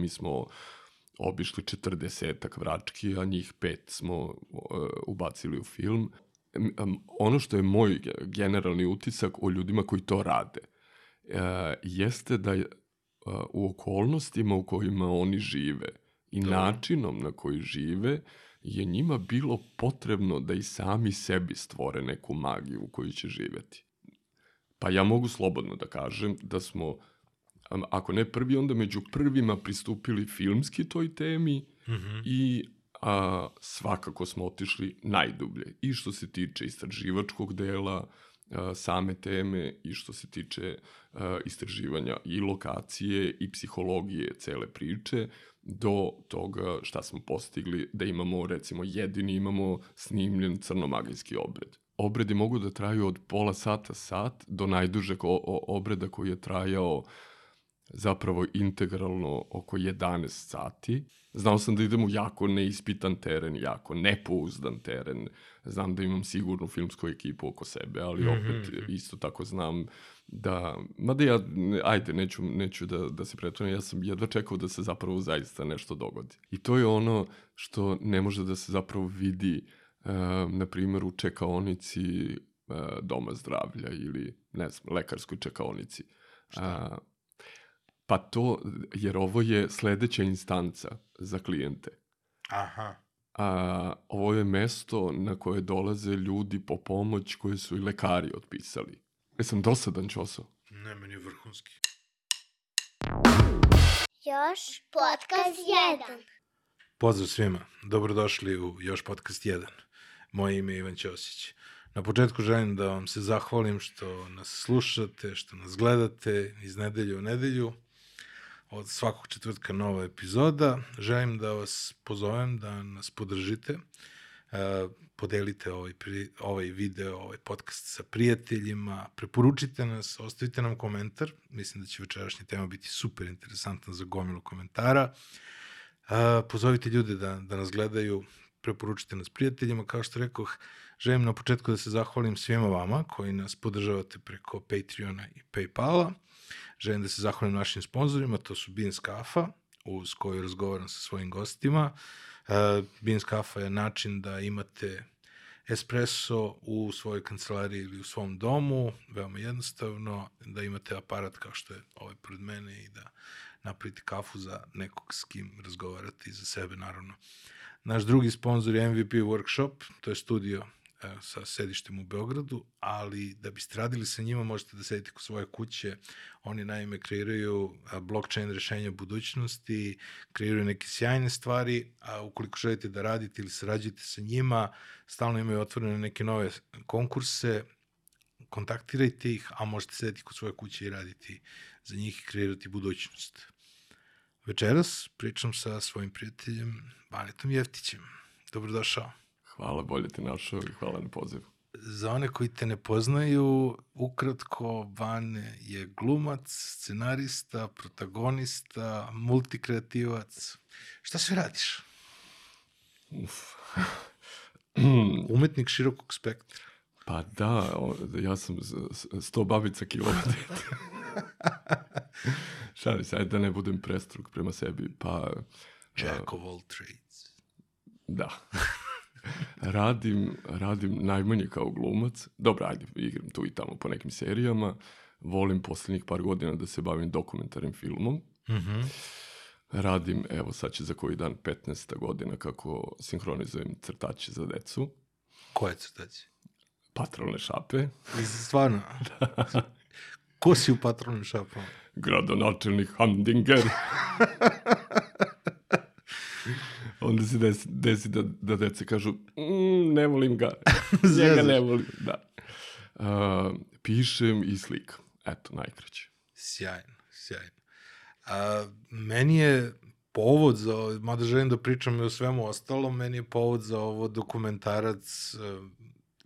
Mi smo obišli 40 vrački, a njih pet smo uh, ubacili u film. Ono što je moj generalni utisak o ljudima koji to rade, uh, jeste da uh, u okolnostima u kojima oni žive i da. načinom na koji žive, je njima bilo potrebno da i sami sebi stvore neku magiju u kojoj će živeti. Pa ja mogu slobodno da kažem da smo ako ne prvi, onda među prvima pristupili filmski toj temi mm -hmm. i a, svakako smo otišli najdublje. I što se tiče istraživačkog dela, a, same teme i što se tiče a, istraživanja i lokacije i psihologije cele priče, do toga šta smo postigli da imamo, recimo, jedini imamo snimljen crnomagijski obred. Obredi mogu da traju od pola sata, sat, do najdužeg obreda koji je trajao uh, zapravo integralno oko 11 sati. Znao sam da idem u jako neispitan teren, jako nepouzdan teren. Znam da imam sigurnu filmsku ekipu oko sebe, ali mhm, opet mm -hmm. isto tako znam da, mada ja, ajde, neću, neću da, da se pretvorim, ja sam jedva čekao da se zapravo zaista nešto dogodi. I to je ono što ne može da se zapravo vidi, uh, na primjer, u čekaonici uh, doma zdravlja ili, ne znam, lekarskoj čekaonici. Šta? Uh, Pa to, jer ovo je sledeća instanca za klijente. Aha. A, ovo je mesto na koje dolaze ljudi po pomoć koje su i lekari otpisali. Jesam dosadan čoso? Ne, meni je vrhunski. Još podcast 1. Pozdrav svima, dobrodošli u Još podcast 1. Moje ime je Ivan Ćosić. Na početku želim da vam se zahvalim što nas slušate, što nas gledate iz nedelju u nedelju od svakog četvrtka nova epizoda. Želim da vas pozovem da nas podržite, e, podelite ovaj, ovaj video, ovaj podcast sa prijateljima, preporučite nas, ostavite nam komentar, mislim da će večerašnja tema biti super interesantna za gomilu komentara. E, pozovite ljude da, da nas gledaju, preporučite nas prijateljima. Kao što rekoh, želim na početku da se zahvalim svima vama koji nas podržavate preko Patreona i Paypala. Želim da se zahvalim našim sponsorima, to su Beans Kafa, uz koju razgovaram sa svojim gostima. Uh, Beans Kafa je način da imate espresso u svojoj kancelariji ili u svom domu, veoma jednostavno, da imate aparat kao što je ovaj pred mene i da napravite kafu za nekog s kim razgovarate i za sebe naravno. Naš drugi sponsor je MVP Workshop, to je studio e, sa sedištem u Beogradu, ali da biste radili sa njima možete da sedite kod svoje kuće. Oni naime kreiraju blockchain rešenja budućnosti, kreiraju neke sjajne stvari, a ukoliko želite da radite ili sarađujete sa njima, stalno imaju otvorene neke nove konkurse, kontaktirajte ih, a možete sedeti kod svoje kuće i raditi za njih i kreirati budućnost. Večeras pričam sa svojim prijateljem Banetom Jeftićem. Dobrodošao. Hvala, bolje te našao i hvala na pozivu. Za one koji te ne poznaju, ukratko, Bane je glumac, scenarista, protagonista, multikreativac. Šta sve radiš? Uf. Umetnik širokog spektra. Pa da, ja sam sto babica kilometra. Šalim se, ajde da ne budem prestruk prema sebi, pa... Jack of all trades. Da. radim, radim najmanje kao glumac. Dobro, ajde, igram tu i tamo po nekim serijama. Volim poslednjih par godina da se bavim dokumentarnim filmom. Mm -hmm. Radim, evo sad će za koji dan 15. godina kako sinhronizujem crtače za decu. Koje crtače? Patrolne šape. Stvarno? da. Ko si u patrolnim šapama? Gradonačelnik Hamdinger. Onda se desi, desi da, da dece kažu, mm, ne volim ga, njega ne volim, da. Uh, pišem i slikam, eto, najkraće. Sjajno, sjajno. A, meni je povod za, mada želim da pričam i o svemu ostalom, meni je povod za ovo dokumentarac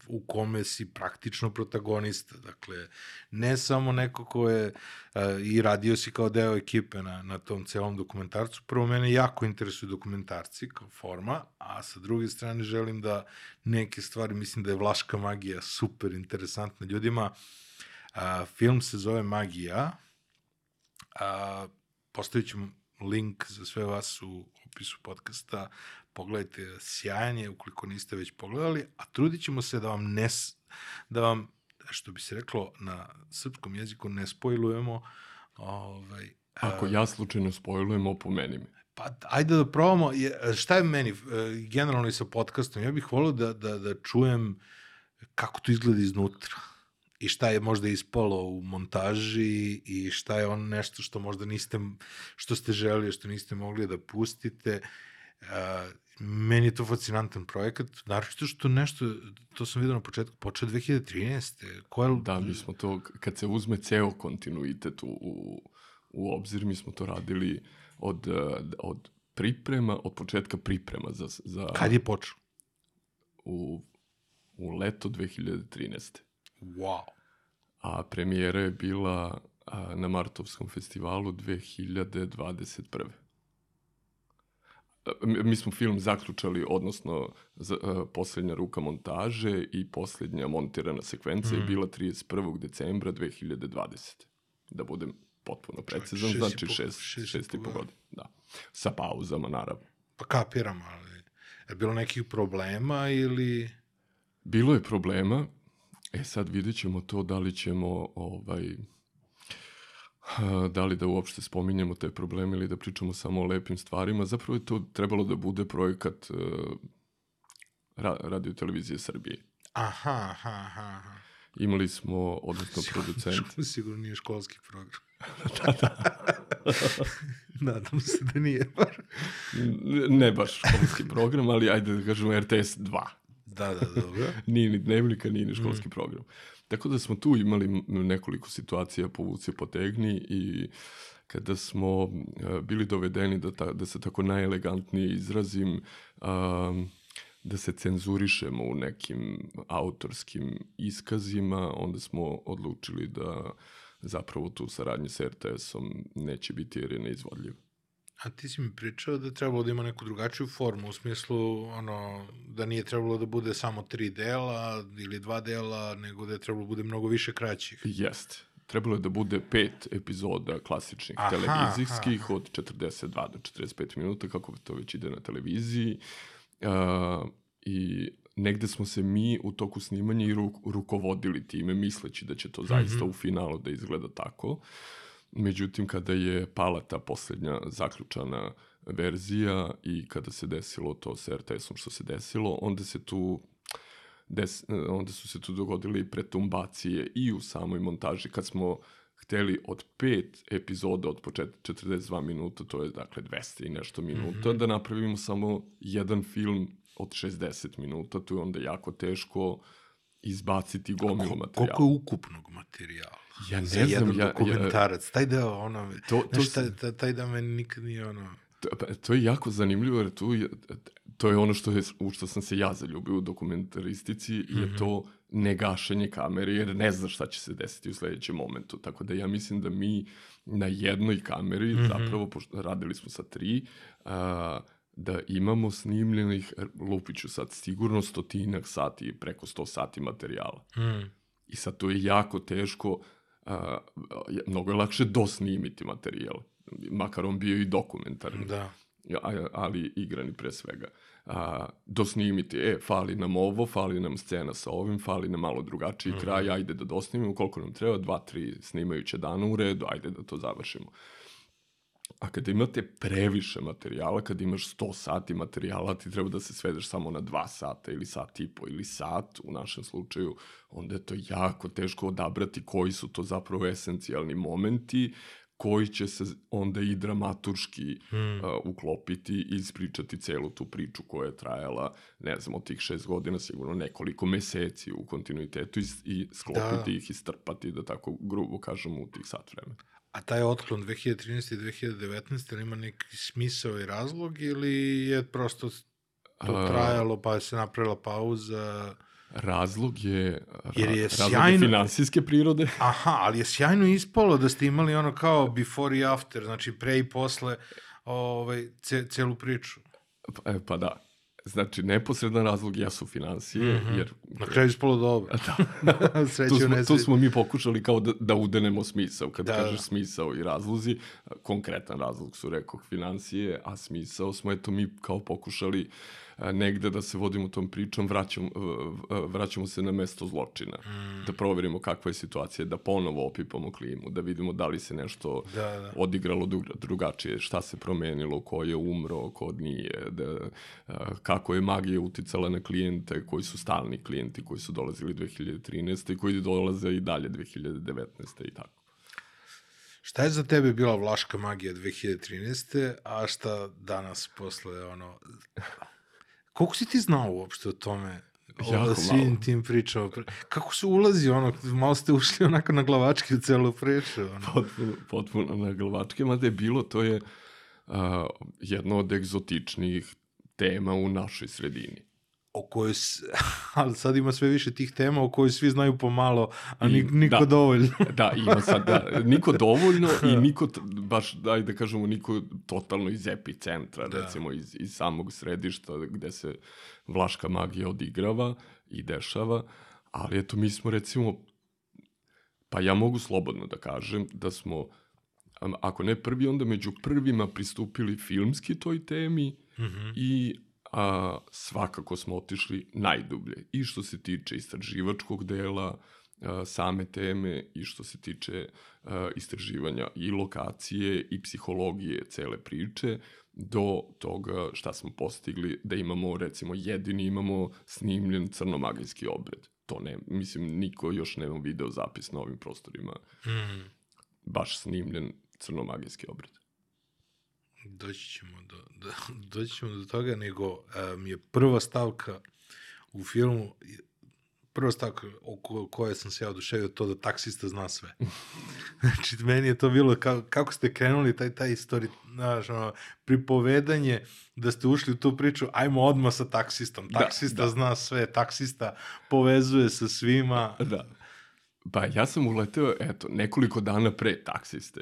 u kome si praktično protagonista. Dakle, ne samo neko ko je uh, i radio si kao deo ekipe na, na tom celom dokumentarcu. Prvo, mene jako interesuju dokumentarci kao forma, a sa druge strane želim da neke stvari, mislim da je Vlaška magija super interesantna ljudima. Uh, film se zove Magija, a, postavit ću link za sve vas u opisu podcasta. Pogledajte, sjajan je ukoliko niste već pogledali, a trudit ćemo se da vam ne, da vam, što bi se reklo na srpskom jeziku, ne spojlujemo ovaj, Ako ja slučajno spojlujem, opomeni me. Pa ajde da probamo, šta je meni e, generalno i sa podcastom, ja bih volio da, da, da čujem kako to izgleda iznutra i šta je možda ispalo u montaži i šta je on nešto što možda niste, što ste želeli, što niste mogli da pustite. Uh, meni je to fascinantan projekat, naročito što nešto, to sam vidio na početku, počeo 2013. Koja, Da, mi smo to, kad se uzme ceo kontinuitet u, u, u obzir, mi smo to radili od, eh, od priprema, od početka priprema za, za Kad je počeo? u, u leto 2013. Wow. A premijera je bila a, na Martovskom festivalu 2021. A, Mi smo film zaključali, odnosno za, a, poslednja ruka montaže i poslednja montirana sekvenca mm. je bila 31. decembra 2020. Da budem potpuno precizan, i znači po- šest, šest i šest, po godina. Da. Sa pauzama, naravno. Pa kapiram, ali je bilo nekih problema ili... Bilo je problema, e sad vidjet ćemo to da li ćemo ovaj, da li da uopšte spominjemo te probleme ili da pričamo samo o lepim stvarima. Zapravo je to trebalo da bude projekat uh, ra, radio televizije Srbije. Aha, aha, aha. Imali smo, odnosno producent, Sigurno nije školski program. Nadam se da nije. bar. ne baš školski program, ali ajde da kažemo RTS 2. da, da, dobro. nije ni dnevnika, nije ni školski program. Tako da smo tu imali nekoliko situacija povuci potegni i kada smo bili dovedeni da, ta, da se tako najelegantnije izrazim, um, da se cenzurišemo u nekim autorskim iskazima, onda smo odlučili da zapravo tu saradnje sa RTS-om neće biti jer je neizvodljiv. A ti si mi pričao da je trebalo da ima neku drugačiju formu, u smislu ono, da nije trebalo da bude samo tri dela ili dva dela, nego da je trebalo da bude mnogo više kraćih. Jeste. Trebalo je da bude pet epizoda klasičnih Aha, televizijskih od 42 do 45 minuta, kako to već ide na televiziji. Uh, I negde smo se mi u toku snimanja i ru, rukovodili time, misleći da će to zaista u finalu da izgleda tako. Međutim, kada je pala ta poslednja zaključana verzija i kada se desilo to sa RTS-om što se desilo, onda se tu des, onda su se tu dogodile i pretumbacije i u samoj montaži kad smo hteli od pet epizoda od početka 42 minuta, to je dakle 200 i nešto minuta, mm -hmm. da napravimo samo jedan film od 60 minuta, to je onda jako teško izbaciti gomilu materijala. Koliko je ukupnog materijala? Ja ne Za znam, jedan ja- ja- dokumentarac. Taj deo, ono, To- to, znaš, s- taj, taj, taj deo meni nikad nije ono... To, pa, to je jako zanimljivo jer tu je, to je ono što je, u što sam se ja zaljubio u dokumentaristici mm -hmm. je to negašenje kamere jer ne znaš šta će se desiti u sledećem momentu. Tako da ja mislim da mi na jednoj kameri, mm -hmm. zapravo pošto radili smo sa tri, a, da imamo snimljenih, lupiću sad, sigurno stotinak sati, preko sto sati materijala. Mm. I sad to je jako teško, a, mnogo je lakše dosnimiti materijal, makar on bio i dokumentarni, Da. A- ali igrani pre svega. A, dosnimiti, e, fali nam ovo, fali nam scena sa ovim, fali nam malo drugačiji mm -hmm. kraj, ajde da dosnimimo koliko nam treba, dva, tri snimajuće dana u redu, ajde da to završimo. A kada imate previše materijala, kada imaš 100 sati materijala, ti treba da se svedeš samo na 2 sata ili sat i po ili sat u našem slučaju, onda je to jako teško odabrati koji su to zapravo esencijalni momenti koji će se onda i dramaturški hmm. uh, uklopiti i ispričati celu tu priču koja je trajala, ne znam, od tih šest godina sigurno nekoliko meseci u kontinuitetu i, i sklopiti Da. ih i strpati, da tako grubo kažemo, u tih sat vremena. A taj otklon 2013. i 2019. ili ima neki smisao i razlog ili je prosto to trajalo pa se napravila pauza? Razlog je, Jer je razlog sjajno- je finansijske prirode. Aha, ali je sjajno ispalo da ste imali ono kao before i after, znači pre i posle ovaj, ce, celu priču. Pa, pa da. Znači, neposredan razlog jesu financije, Mhm. jer... Na kraju ispalo dobro. Da. Sreće tu, smo, tu smo mi pokušali kao da, da udenemo smisao. Kad Da, da, kažeš da. smisao i razlozi, konkretan razlog su, rekao, financije, a smisao smo, eto, mi kao pokušali a, negde da se vodimo tom pričom, vraćamo, vraćamo se na mesto zločina. Mm. Da proverimo kakva je situacija, da ponovo opipamo klimu, da vidimo da li se nešto Da, da. odigralo dru- drugačije, šta se promenilo, ko je umro, ko nije, da, kako je magija uticala na klijente koji su stalni klijenti, koji su dolazili 2013. i koji dolaze i dalje 2019. i tako. Šta je za tebe bila vlaška magija 2013. a šta danas posle ono... Koliko si ti znao uopšte o tome? O Jako svim malo. tim pričama. Kako se ulazi ono, malo ste ušli onako na glavački u celu priču. Ono. Potpuno, potpuno na glavačke, mada je bilo, to je a, jedno od egzotičnijih tema u našoj sredini. O kojoj, ali sad ima sve više tih tema o kojoj svi znaju pomalo, a nik, niko da. dovoljno. Da, ima sad, da, niko dovoljno i niko, t- baš, daj da kažemo, niko totalno iz epicentra, Da. da. recimo iz, iz samog središta gde se vlaška magija odigrava i dešava, ali eto, mi smo recimo, pa ja mogu slobodno da kažem da smo, ako ne prvi, onda među prvima pristupili filmski toj temi Mhm. i a, svakako smo otišli najdublje. I što se tiče istraživačkog dela a, same teme i što se tiče a, istraživanja i lokacije i psihologije cele priče do toga šta smo postigli da imamo recimo jedini imamo snimljen crnomagijski obred. To ne, mislim, niko još nema video zapis na ovim prostorima Mm. baš snimljen crnomagijski obred. Doći ćemo do, do, doći ćemo do toga, nego a, mi je prva stavka u filmu, prva stavka oko koje sam se ja oduševio to da taksista zna sve. znači, meni je to bilo kao, kako ste krenuli taj, taj istori, znaš, ono, pripovedanje da ste ušli u tu priču, ajmo odmah sa taksistom. Da, Taksista da. zna sve, taksista povezuje sa svima. Da. Pa ja sam uleteo, eto, nekoliko dana pre taksiste.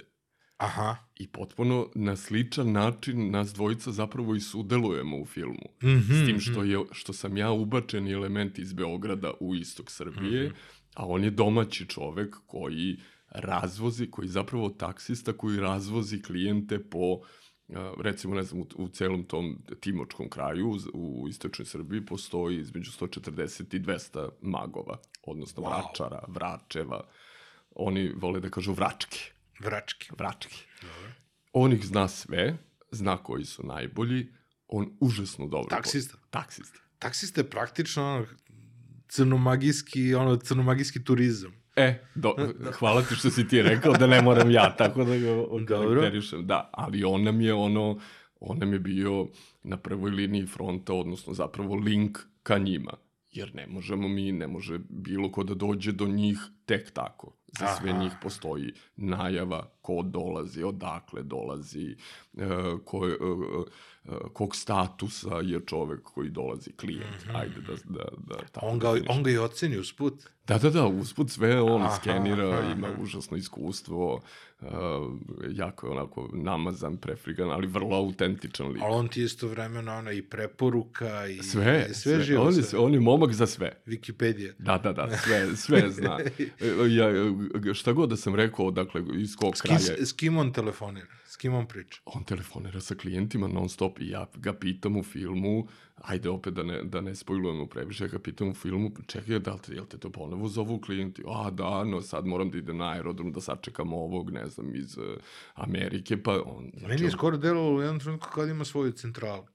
Aha. I potpuno na sličan način nas dvojica zapravo i sudelujemo u filmu. Mhm, S tim što, je, što sam ja ubačeni element iz Beograda u istok Srbije, Mhm. a on je domaći čovek koji razvozi, koji zapravo taksista koji razvozi klijente po recimo, ne znam, u, u celom tom Timočkom kraju u, u istočnoj Srbiji postoji između 140 i 200 magova, odnosno Wow. vračara, vračeva. Oni vole da kažu vračke Vrački. vrački. Dobro. On ih zna sve, zna koji su najbolji, on užasno dobro... Taksista. Taksista. Taksista je praktično ono, crnomagijski, ono, crnomagijski turizam. E, do, hvala ti što si ti rekao da ne moram ja tako da ga Dobro. karakterišem. Da, ali on nam je ono, on nam je bio na prvoj liniji fronta, odnosno zapravo link ka njima. Jer ne možemo mi, ne može bilo ko da dođe do njih tek tako. Za sve Aha. njih postoji najava ko dolazi, odakle dolazi, e, ko, je, e, e, kog statusa je čovek koji dolazi, klijent. Ajde da, da, da tako. On ga, definišem. on ga i oceni usput. Da, da, da, usput sve on Aha, skenira, aha, ima užasno iskustvo, uh, jako je onako namazan, prefrigan, ali vrlo autentičan lik. Ali on ti je istovremeno ono, i preporuka i Sve, i sve, živo. on, je, sve. on je momak za sve. Wikipedia. Da, da, da, sve, sve zna. Ja, šta god da sam rekao, dakle, iz kog S, kraja, s kim on telefonira? S kim on priča? on telefonira sa klijentima non stop i ja ga pitam u filmu, ajde opet da ne, da ne spojlujemo previše, ja ga pitam u filmu, čekaj, da li te, jel te to ponovo zovu klijenti? A, da, no sad moram da idem na aerodrom da sačekam ovog, ne znam, iz uh, Amerike, pa on... Meni je skoro delovalo u jednom trenutku kao da ima svoju centralu.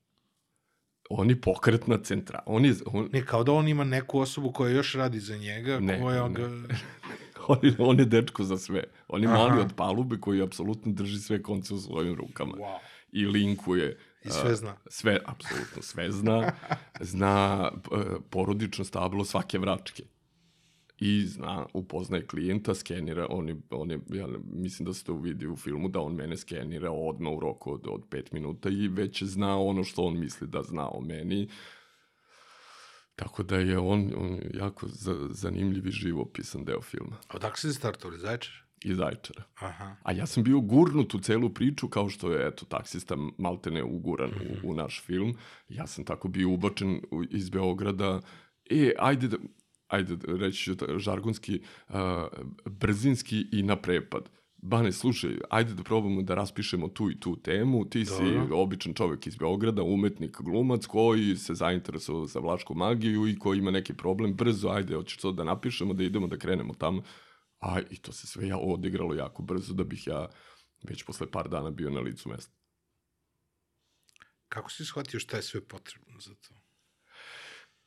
on je pokretna centra, on je, on, Ne, kao da on ima neku osobu koja još radi za njega, Ne, koja ne. ga... on, je, on je dečko za sve. On je Aha. mali od palube koji apsolutno drži sve konce u svojim rukama. Wow. I linkuje I sve zna. sve, apsolutno sve zna, zna porodično stablo svake vračke. I zna, upoznaje klijenta, skenira, on je, on je, ja mislim da se to vidi u filmu, da on mene skenira odmah u roku od, od pet minuta i već zna ono što on misli da zna o meni. Tako da je on, on jako za, zanimljiv i živopisan deo filma. A odakle se startovali, Zaječar? iz Zaječara. Aha. A ja sam bio gurnut u celu priču kao što je, eto, taksista maltene uguran u, u naš film. Ja sam tako bio ubačen u, iz Beograda. E, ajde da, ajde, da reći ću žargonski, uh, brzinski i na prepad. Bane, slušaj, ajde da probamo da raspišemo tu i tu temu. Ti si Dobro. običan čovjek iz Beograda, umetnik, glumac, koji se zainteresovao za vlašku magiju i koji ima neki problem. Brzo, ajde, hoćeš to da napišemo, da idemo, da krenemo tamo. A i to se sve ja odigralo jako brzo da bih ja već posle par dana bio na licu mesta. Kako si shvatio šta je sve potrebno za to?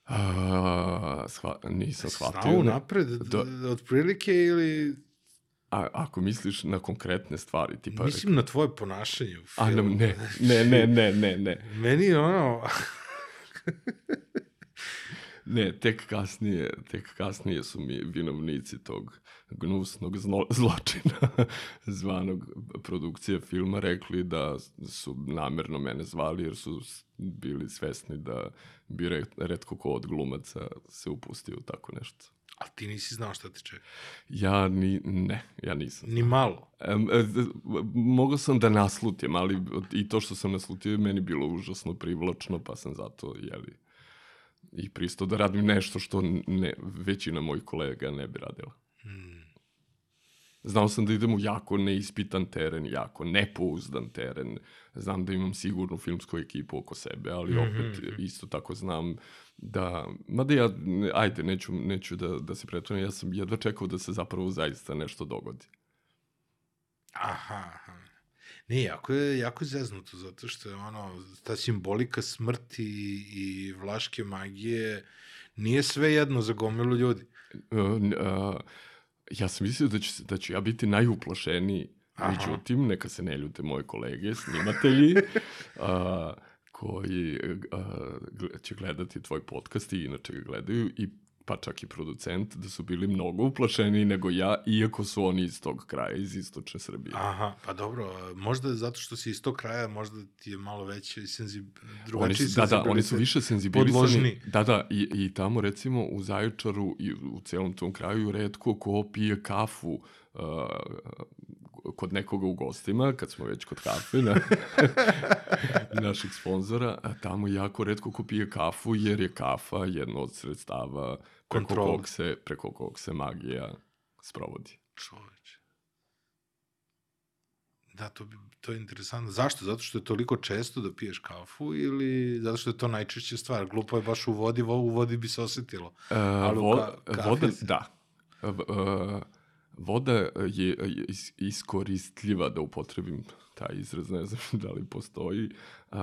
A, shva, nisam shvatio. Znao napred, Da. da. otprilike ili... A, ako misliš na konkretne stvari, tipa... Mislim na tvoje ponašanje u A, filmu. ne, ne, ne, ne, ne, ne. Meni je ono... Ne, tek kasnije, tek kasnije su mi vinovnici tog gnusnog zlo, zločina zvanog produkcije filma rekli da su namerno mene zvali jer su bili svesni da bi re, redko ko od glumaca se upustio u tako nešto. A ti nisi znao šta te čeka. Ja ni, ne, ja nisam. Ni malo. E, d- mogao sam da naslutim, ali i to što sam naslutio je meni bilo užasno privlačno, pa sam zato, jeli, i pristao da radim nešto što ne, većina mojih kolega ne bi radila. Hmm. Znao sam da idem u jako neispitan teren, jako nepouzdan teren. Znam da imam sigurnu filmsku ekipu oko sebe, ali opet isto tako znam da... Mada ja, ajde, neću, neću da, da se pretvorim, ja sam jedva čekao da se zapravo zaista nešto dogodi. Aha, aha. Ne, jako je, jako je zeznuto, zato što je ono, ta simbolika smrti i vlaške magije nije sve jedno za gomilu ljudi. Uh, uh, ja sam mislio da ću, da ću ja biti najuplašeniji, Aha. međutim, neka se ne ljute moje kolege, snimatelji, uh, koji uh, će gledati tvoj podcast i inače ga gledaju i pa čak i producent, da su bili mnogo uplašeniji nego ja, iako su oni iz tog kraja, iz istočne Srbije. Aha, pa dobro, možda zato što si iz tog kraja, možda ti je malo veće i senzib... Oni drugačiji su, da, da, oni su više senzibilisani. podložni. Da, da, i, i tamo recimo u Zaječaru i u celom tom kraju redko ko pije kafu uh, kod nekoga u gostima, kad smo već kod kafe, na, naših sponzora, a tamo jako redko ko pije kafu, jer je kafa jedno od sredstava preko Kontrole. kog, se, preko kog se magija sprovodi. Čoveče. Da, to, bi, to je interesantno. Zašto? Zato što je toliko često da piješ kafu ili zato što je to najčešća stvar? Glupo je baš u vodi, vo- u vodi bi se osetilo. Uh, Ali vo, ka- voda, se- da. Uh, uh, voda je is, iskoristljiva, da upotrebim taj izraz, ne znam da li postoji, uh,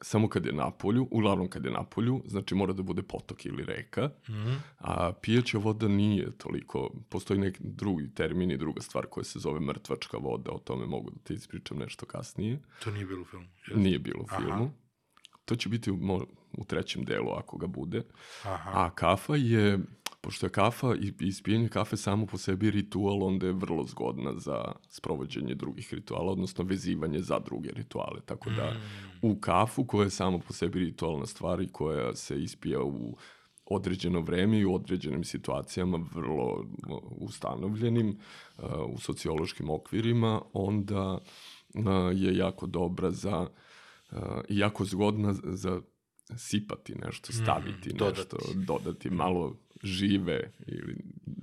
samo kad je na polju, uglavnom kad je na polju, znači mora da bude potok ili reka, Mhm. a pijeća voda nije toliko, postoji neki drugi termin i druga stvar koja se zove mrtvačka voda, o tome mogu da ti ispričam nešto kasnije. To nije bilo u filmu. jel? Nije bilo u Aha. filmu. To će biti u, u trećem delu ako ga bude. Aha. A kafa je, pošto je kafa i ispijenje kafe samo po sebi ritual, onda je vrlo zgodna za sprovođenje drugih rituala, odnosno vezivanje za druge rituale. Tako da u kafu, koja je samo po sebi ritualna stvar i koja se ispija u određeno vreme i u određenim situacijama vrlo ustanovljenim uh, u sociološkim okvirima, onda uh, je jako dobra za uh, i jako zgodna za sipati nešto, staviti Mm, nešto, dodati. dodati malo žive ili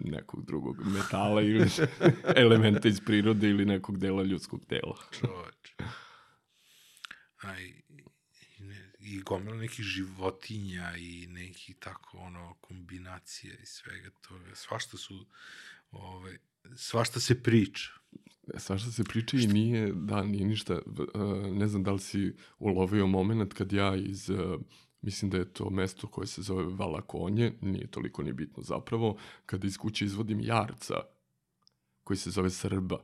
nekog drugog metala ili elementa iz prirode ili nekog dela ljudskog tela. Čoveče. A, i, gomila nekih životinja i nekih tako ono kombinacija i svega toga. Svašta su ove, svašta se priča. Svašta se priča i nije, da, nije ništa, e, ne znam da li si ulovio moment kad ja iz, e, mislim da je to mesto koje se zove Valakonje, nije toliko ni bitno zapravo, kada iz kuće izvodim jarca koji se zove Srba,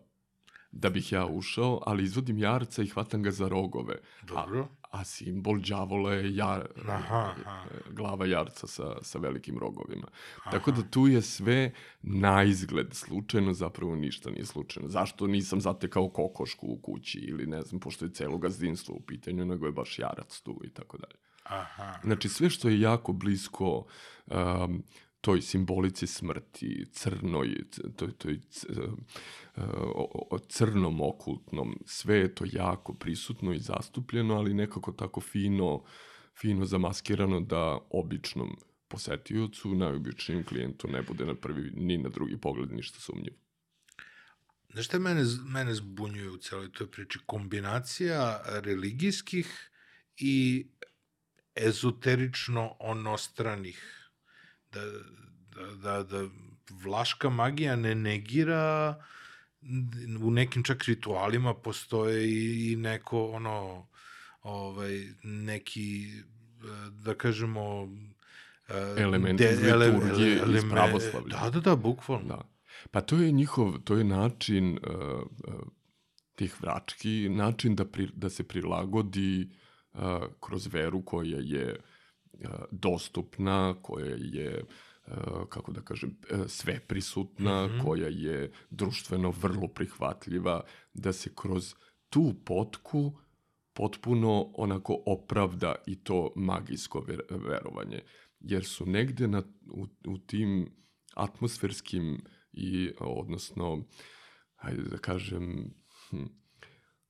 da bih ja ušao, ali izvodim jarca i hvatam ga za rogove. Dobro. A, a simbol đavola je jar, Aha, aha. glava jarca sa, sa velikim rogovima. Tako da tu je sve na izgled slučajno, zapravo ništa nije slučajno. Zašto nisam zatekao kokošku u kući ili ne znam, pošto je celo gazdinstvo u pitanju, nego je baš jarac tu i tako dalje. Aha. Znači sve što je jako blisko um, toj simbolici smrti, crnoj, toj, toj o- crnom okultnom, sve je to jako prisutno i zastupljeno, ali nekako tako fino, fino zamaskirano da običnom posetiocu, najobičnijem klijentu ne bude na prvi ni na drugi pogled ništa sumnjivo. Znaš šta mene, mene zbunjuje u celoj toj priči? Kombinacija religijskih i ezoterično onostranih. Da, da, da, da vlaška magija ne negira u nekim čak ritualima postoje i, i neko ono ovaj neki da kažemo Elementi iz liturgije, iz pravoslavlja. Da, da, da, bukvalno. Da. Pa to je njihov, to je način uh, uh, tih vrački, način da, pri, da se prilagodi uh, kroz veru koja je dostupna, koja je kako da kažem, uh, sve prisutna, mm -hmm. koja je društveno vrlo prihvatljiva, da se kroz tu potku potpuno onako opravda i to magijsko ver, verovanje. Jer su negde na, u, u tim atmosferskim i odnosno hajde da kažem hm,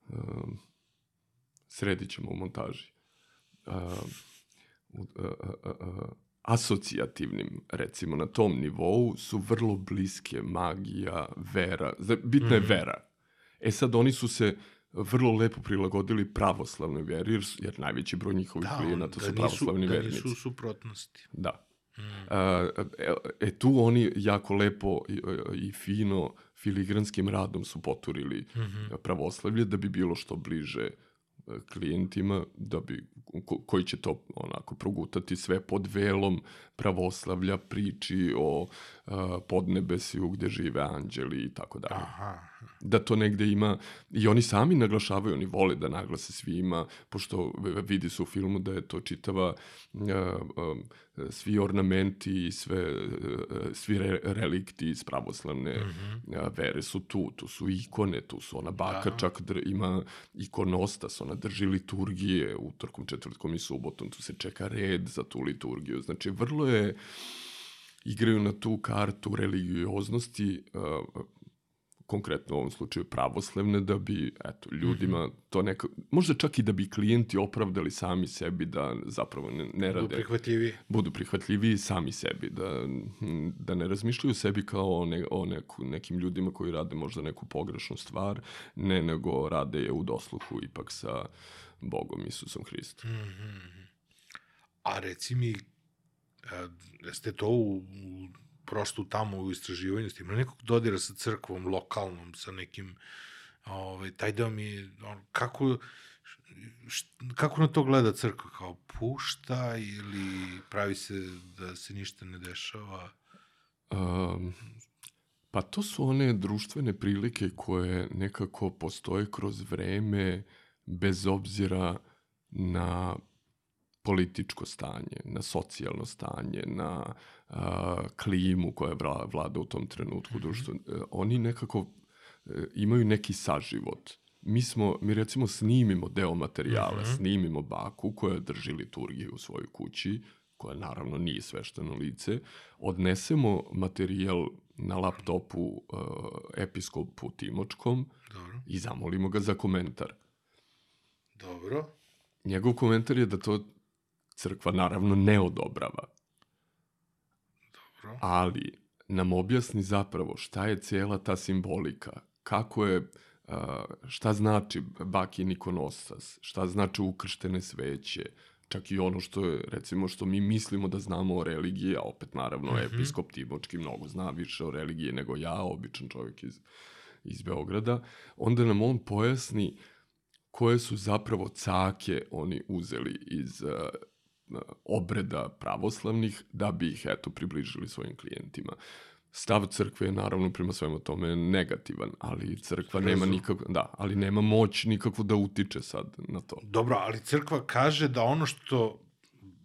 uh, sredit ćemo u montaži uh, uh, uh, uh, asocijativnim recimo na tom nivou su vrlo bliske magija, vera, bitna je -hmm. vera. E sad oni su se vrlo lepo prilagodili pravoslavnoj veri, jer, jer najveći broj njihovih da, klijenata da su pravoslavni nisu, vernici. Da nisu u suprotnosti. Da. Mm. E, e, tu oni jako lepo i, i fino filigranskim radom su poturili mm -hmm. pravoslavlje da bi bilo što bliže klijentima da bi, ko, koji će to onako progutati sve pod velom pravoslavlja priči o uh, podnebesiju gde žive anđeli i tako dalje. Da to negde ima, i oni sami naglašavaju, oni vole da naglase svima, pošto vidi se u filmu da je to čitava, uh, um, svi ornamenti i sve, uh, svi re, relikti iz pravoslavne mm -hmm. vere su tu, tu su ikone, tu su ona baka da. čak dr, ima ikonostas, ona drži liturgije utorkom, četvrtkom i subotom, tu se čeka red za tu liturgiju, znači vrlo je, igraju na tu kartu religioznosti, uh, konkretno u ovom slučaju pravoslavne, da bi eto, ljudima to neka, možda čak i da bi klijenti opravdali sami sebi da zapravo ne, ne rade. Budu prihvatljiviji. Budu prihvatljiviji sami sebi, da, da ne razmišljaju sebi kao o, ne, o neku, nekim ljudima koji rade možda neku pogrešnu stvar, ne nego rade je u dosluhu ipak sa Bogom Isusom Hristom. Mm -hmm. A reci mi, jeste to u, u prosto tamo u istraživanju, ste imali nekog dodira sa crkvom, lokalnom, sa nekim, ovaj, taj deo mi, on, kako, št, kako na to gleda crkva, kao pušta ili pravi se da se ništa ne dešava? Um, pa to su one društvene prilike koje nekako postoje kroz vreme, bez obzira na političko stanje, na socijalno stanje, na a, klimu koja vlada u tom trenutku -hmm. društvo. E, oni nekako e, imaju neki saživot. Mi smo, mi recimo snimimo deo materijala, -hmm. snimimo baku koja drži liturgiju u svojoj kući, koja naravno nije svešteno lice, odnesemo materijal na laptopu uh, episkopu Timočkom Dobro. i zamolimo ga za komentar. Dobro. Njegov komentar je da to crkva naravno ne odobrava. Dobro. Ali nam objasni zapravo šta je cijela ta simbolika, kako je, šta znači bakin ikonosas, šta znači ukrštene sveće, čak i ono što je, recimo, što mi mislimo da znamo o religiji, a opet naravno mm -hmm. episkop Timočki mnogo zna više o religiji nego ja, običan čovjek iz, iz Beograda, onda nam on pojasni koje su zapravo cake oni uzeli iz uh, obreda pravoslavnih da bi ih eto približili svojim klijentima. Stav crkve je naravno prema svemu tome negativan, ali crkva Rezu. nema nikako, da, ali nema moć nikakvu da utiče sad na to. Dobro, ali crkva kaže da ono što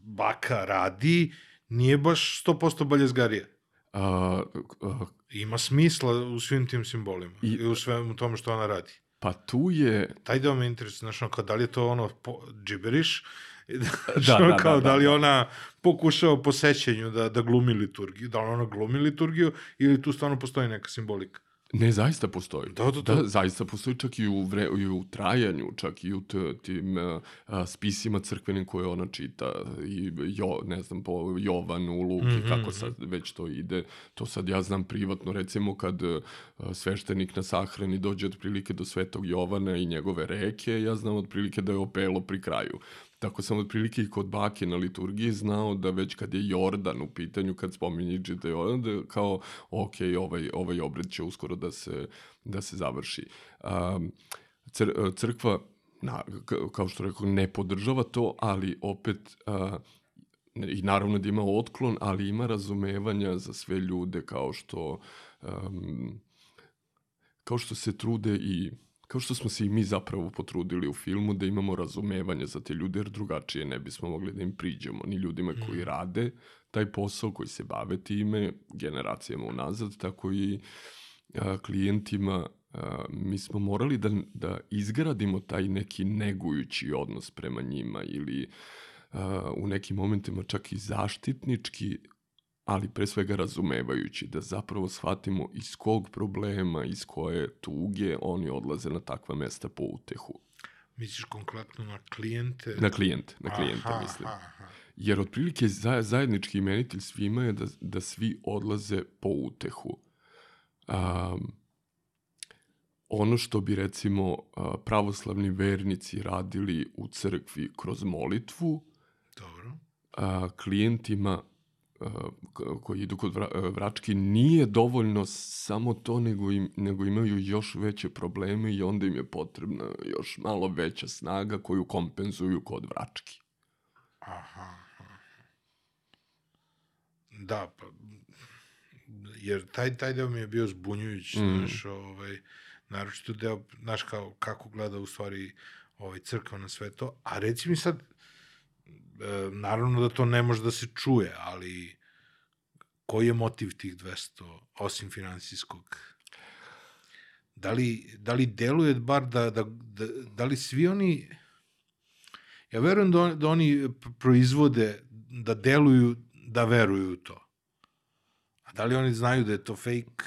baka radi nije baš 100% baljezgarija. A, a, Ima smisla u svim tim simbolima i, i u svemu tome što ona radi. Pa tu je... Taj deo me interesuje, znaš, kao da li je to ono po, džiberiš da, Da, da, da, kao, da, da, da, li ona pokušava po sećanju da, da glumi liturgiju, da li ona glumi liturgiju ili tu stvarno postoji neka simbolika. Ne, zaista postoji. Da, da, da. da zaista postoji čak i u, vre, i u trajanju, čak i u t, tim a, spisima crkvenim koje ona čita, i jo, ne znam, po Jovanu, Luki, Mhm, kako sad već to ide. To sad ja znam privatno, recimo kad uh, sveštenik na sahrani dođe otprilike do Svetog Jovana i njegove reke, ja znam otprilike da je opelo pri kraju. Tako sam otprilike i kod bake na liturgiji znao da već kad je Jordan u pitanju, kad spominje Džita Jordan, da kao, ok, ovaj, ovaj obred će uskoro da se, da se završi. Um, cr, crkva, na, kao što rekao, ne podržava to, ali opet a, i naravno da ima otklon, ali ima razumevanja za sve ljude kao što um, kao što se trude i kao što smo se i mi zapravo potrudili u filmu da imamo razumevanje za te ljude, jer drugačije ne bismo mogli da im priđemo, ni ljudima koji rade taj posao, koji se bave time, generacijama unazad, tako i a, klijentima, a, mi smo morali da, da izgradimo taj neki negujući odnos prema njima ili a, u nekim momentima čak i zaštitnički, ali pre svega razumevajući, da zapravo shvatimo iz kog problema, iz koje tuge oni odlaze na takva mesta po utehu. Misliš konkretno na klijente? Na klijente, na klijente Aha, mislim. aha. Jer otprilike za, zajednički imenitelj svima je da, da svi odlaze po utehu. Um, ono što bi recimo pravoslavni vernici radili u crkvi kroz molitvu, Dobro. a, klijentima koji idu kod vrački nije dovoljno samo to, nego, im, nego imaju još veće probleme i onda im je potrebna još malo veća snaga koju kompenzuju kod vrački. Aha. Da, pa, jer taj, taj deo mi je bio zbunjujući, Mm. znaš, ovaj, naročito deo, znaš, kao, kako gleda u stvari ovaj, crkva na sve to, a reci mi sad, naravno da to ne može da se čuje, ali koji je motiv tih 200, osim finansijskog? Da li, da li deluje bar da, da, da, da li svi oni Ja verujem da, on, da oni proizvode, da deluju, da veruju u to. A da li oni znaju da je to fake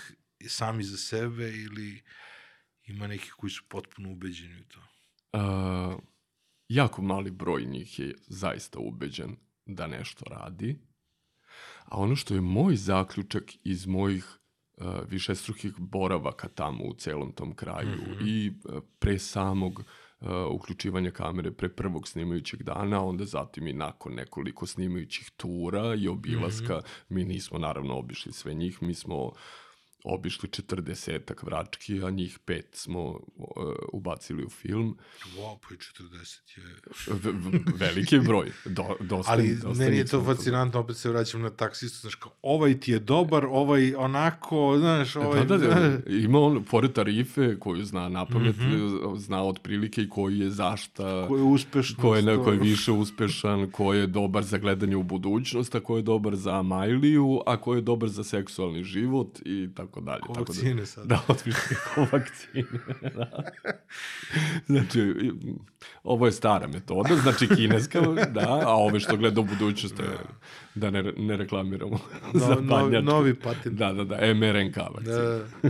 sami za sebe ili ima neki koji su potpuno ubeđeni u to? A, jako mali broj njih je zaista ubeđen da nešto radi. A ono što je moj zaključak iz mojih uh, višestrukih boravaka tamo u celom tom kraju mm -hmm. i uh, pre samog uh, uključivanja kamere pre prvog snimajućeg dana, onda zatim i nakon nekoliko snimajućih tura i obilaska. Mm -hmm. Mi nismo naravno obišli sve njih, mi smo obišli 40 vrački, a njih pet smo uh, ubacili u film. Wow, pa i 40 je... V, v, veliki broj. Do, dosta, Ali dosta meni je to fascinantno, opet se vraćam na taksistu, znaš, kao, ovaj ti je dobar, ovaj onako, znaš, ovaj... Da, da, da, ima on, pored tarife koju zna na pamet, mm -hmm. zna otprilike i koji je zašta, Ko je uspešno. ko je, ne, ko je više uspešan, ko je dobar za gledanje u budućnost, a ko je dobar za Amajliju, a ko je dobar za seksualni život i tako dalje. Ko tako vakcine da, sad. Da, otprilike ko vakcine. da. Znači, ovo je stara metoda, znači kineska, da, a ove što gleda u budućnost, je, da ne, ne reklamiramo No, za novi, novi patent. Da, da, da, mRNK vakcina. Da.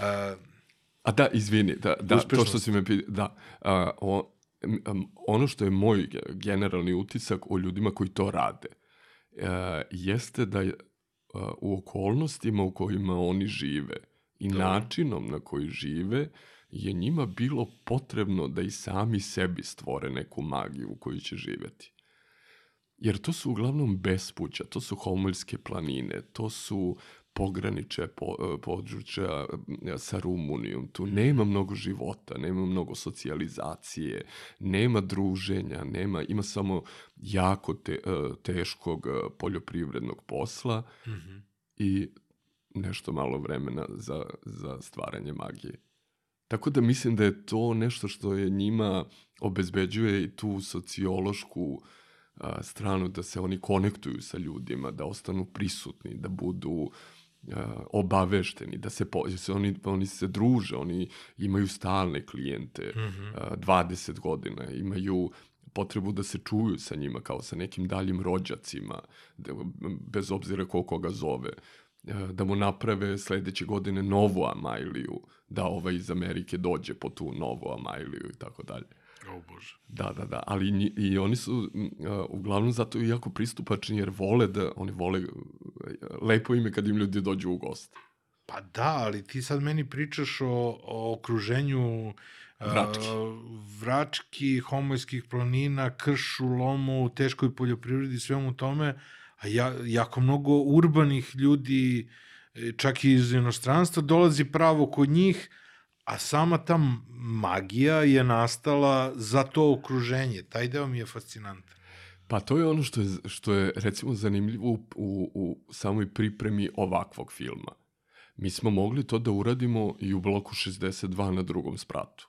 A, A da, izvini, da, da to što si me pitao, da, a, o, ono što je moj generalni utisak o ljudima koji to rade, a, jeste da u okolnostima u kojima oni žive i Da. načinom na koji žive, je njima bilo potrebno da i sami sebi stvore neku magiju u kojoj će živeti. Jer to su uglavnom bespuća, to su homoljske planine, to su pograniče po, područja e, sa Rumunijom. Tu nema mnogo života, nema mnogo socijalizacije, nema druženja, nema, ima samo jako te, e, teškog e, poljoprivrednog posla mhm. i nešto malo vremena za, za stvaranje magije. Tako da mislim da je to nešto što je njima obezbeđuje i tu sociološku a, stranu da se oni konektuju sa ljudima, da ostanu prisutni, da budu a, obavešteni, da se, po, se oni, oni se druže, oni imaju stalne klijente, Mhm. a, 20 godina, imaju potrebu da se čuju sa njima kao sa nekim daljim rođacima, da, bez obzira ko koga zove e, da mu naprave sledeće godine novu Amailiju, da ovaj iz Amerike dođe po tu novu Amailiju i tako dalje. O Bože. Da, da, da, ali i oni su uh, uglavnom zato jako pristupačni jer vole da, oni vole, uh, lepo im je kad im ljudi dođu u gost. Pa da, ali ti sad meni pričaš o, o okruženju a, Vrački. vrački, homojskih planina, kršu, lomu, teškoj poljoprivredi, svemu tome, a ja, jako mnogo urbanih ljudi, e, čak i iz inostranstva, dolazi pravo kod njih, a sama ta magija je nastala za to okruženje. Taj deo mi je fascinantan. Pa to je ono što je, što je recimo zanimljivo u, u, u samoj pripremi ovakvog filma. Mi smo mogli to da uradimo i u bloku 62 na drugom spratu.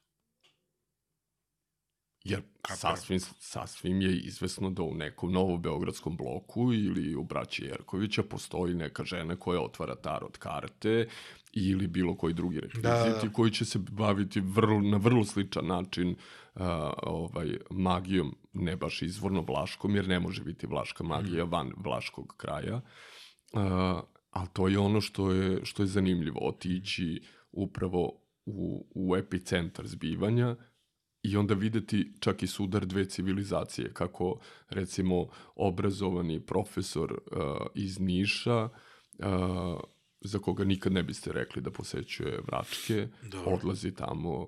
Jer sasvim, sasvim je izvesno da u nekom novobeogradskom bloku ili u braći Jerkovića postoji neka žena koja otvara tarot karte ili bilo koji drugi rekviziti Da, da. koji će se baviti vrlo, na vrlo sličan način uh, ovaj, magijom, ne baš izvorno vlaškom, jer ne može biti vlaška magija van vlaškog kraja. Uh, ali to je ono što je, što je zanimljivo, otići upravo u, u epicentar zbivanja i onda videti čak i sudar dve civilizacije, kako recimo obrazovani profesor uh, iz Niša, uh, za koga nikad ne biste rekli da posećuje Vračke, Dobro. odlazi tamo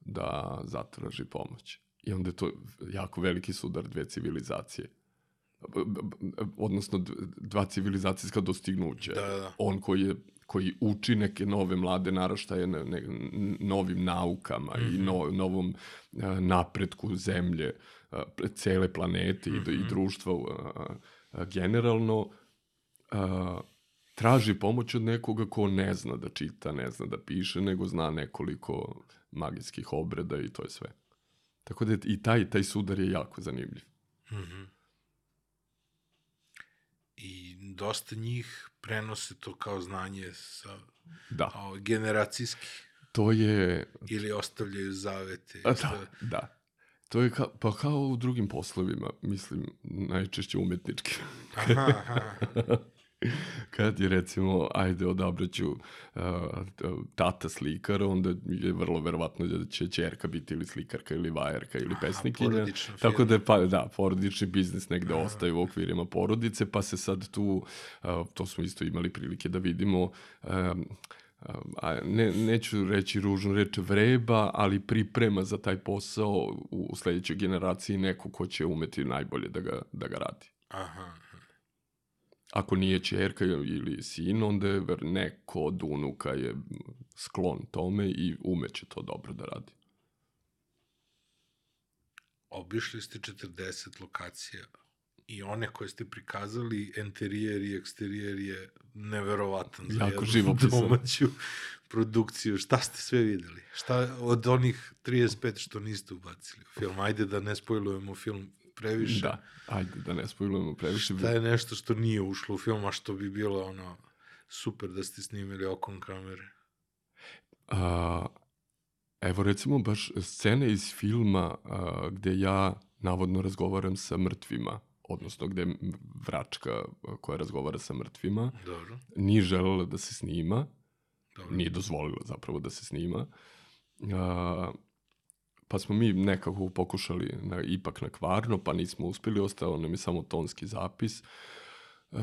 da zatraži pomoć. I onda je to jako veliki sudar dve civilizacije. Odnosno dva civilizacijska dostignuća. Da, da. On koji je koji uči neke nove mlade naraštaje ne, ne, novim naukama mm -hmm. i no, novom a, napretku zemlje, a, cele planete mm -hmm. i, i društva a, a, generalno a, traži pomoć od nekoga ko ne zna da čita, ne zna da piše, nego zna nekoliko magijskih obreda i to je sve. Tako da i taj, taj sudar je jako zanimljiv. I dosta njih prenose to kao znanje sa Da, o, generacijski to je... ili ostavljaju zavete. A, da, da. To je ka, pa kao u drugim poslovima, mislim, najčešće umetnički. Aha, aha. Kad je recimo, ajde odabraću uh, tata slikar, onda je vrlo verovatno da će čerka biti ili slikarka ili vajerka ili pesnikinja. porodična Tako da je, pa, da, porodični biznis negde ostaje u okvirima porodice, pa se sad tu, uh, to smo isto imali prilike da vidimo, um, a ne, neću reći ružnu reč vreba, ali priprema za taj posao u, u sledećoj generaciji neko ko će umeti najbolje da ga, da ga radi. aha. Ako nije čerka ili sin, onda je ver neko od unuka je sklon tome i umeće to dobro da radi. Obišli ste 40 lokacija i one koje ste prikazali, interijer i eksterijer je neverovatan za Jako jednu domaću produkciju. Šta ste sve videli? Šta od onih 35 što niste ubacili u film? Ajde da ne spojlujemo film previše. Da, ajde da ne spojlujemo previše. Šta je nešto što nije ušlo u film, a što bi bilo ono super da ste snimili okom kamere? A, evo recimo baš scene iz filma a, gde ja navodno razgovaram sa mrtvima, odnosno gde vračka koja razgovara sa mrtvima, Dobro, nije želela da se snima, dobro. nije dozvolila zapravo da se snima. A, pa smo mi nekako pokušali na, ipak na kvarno, pa nismo uspeli, ostao nam je samo tonski zapis. Uh,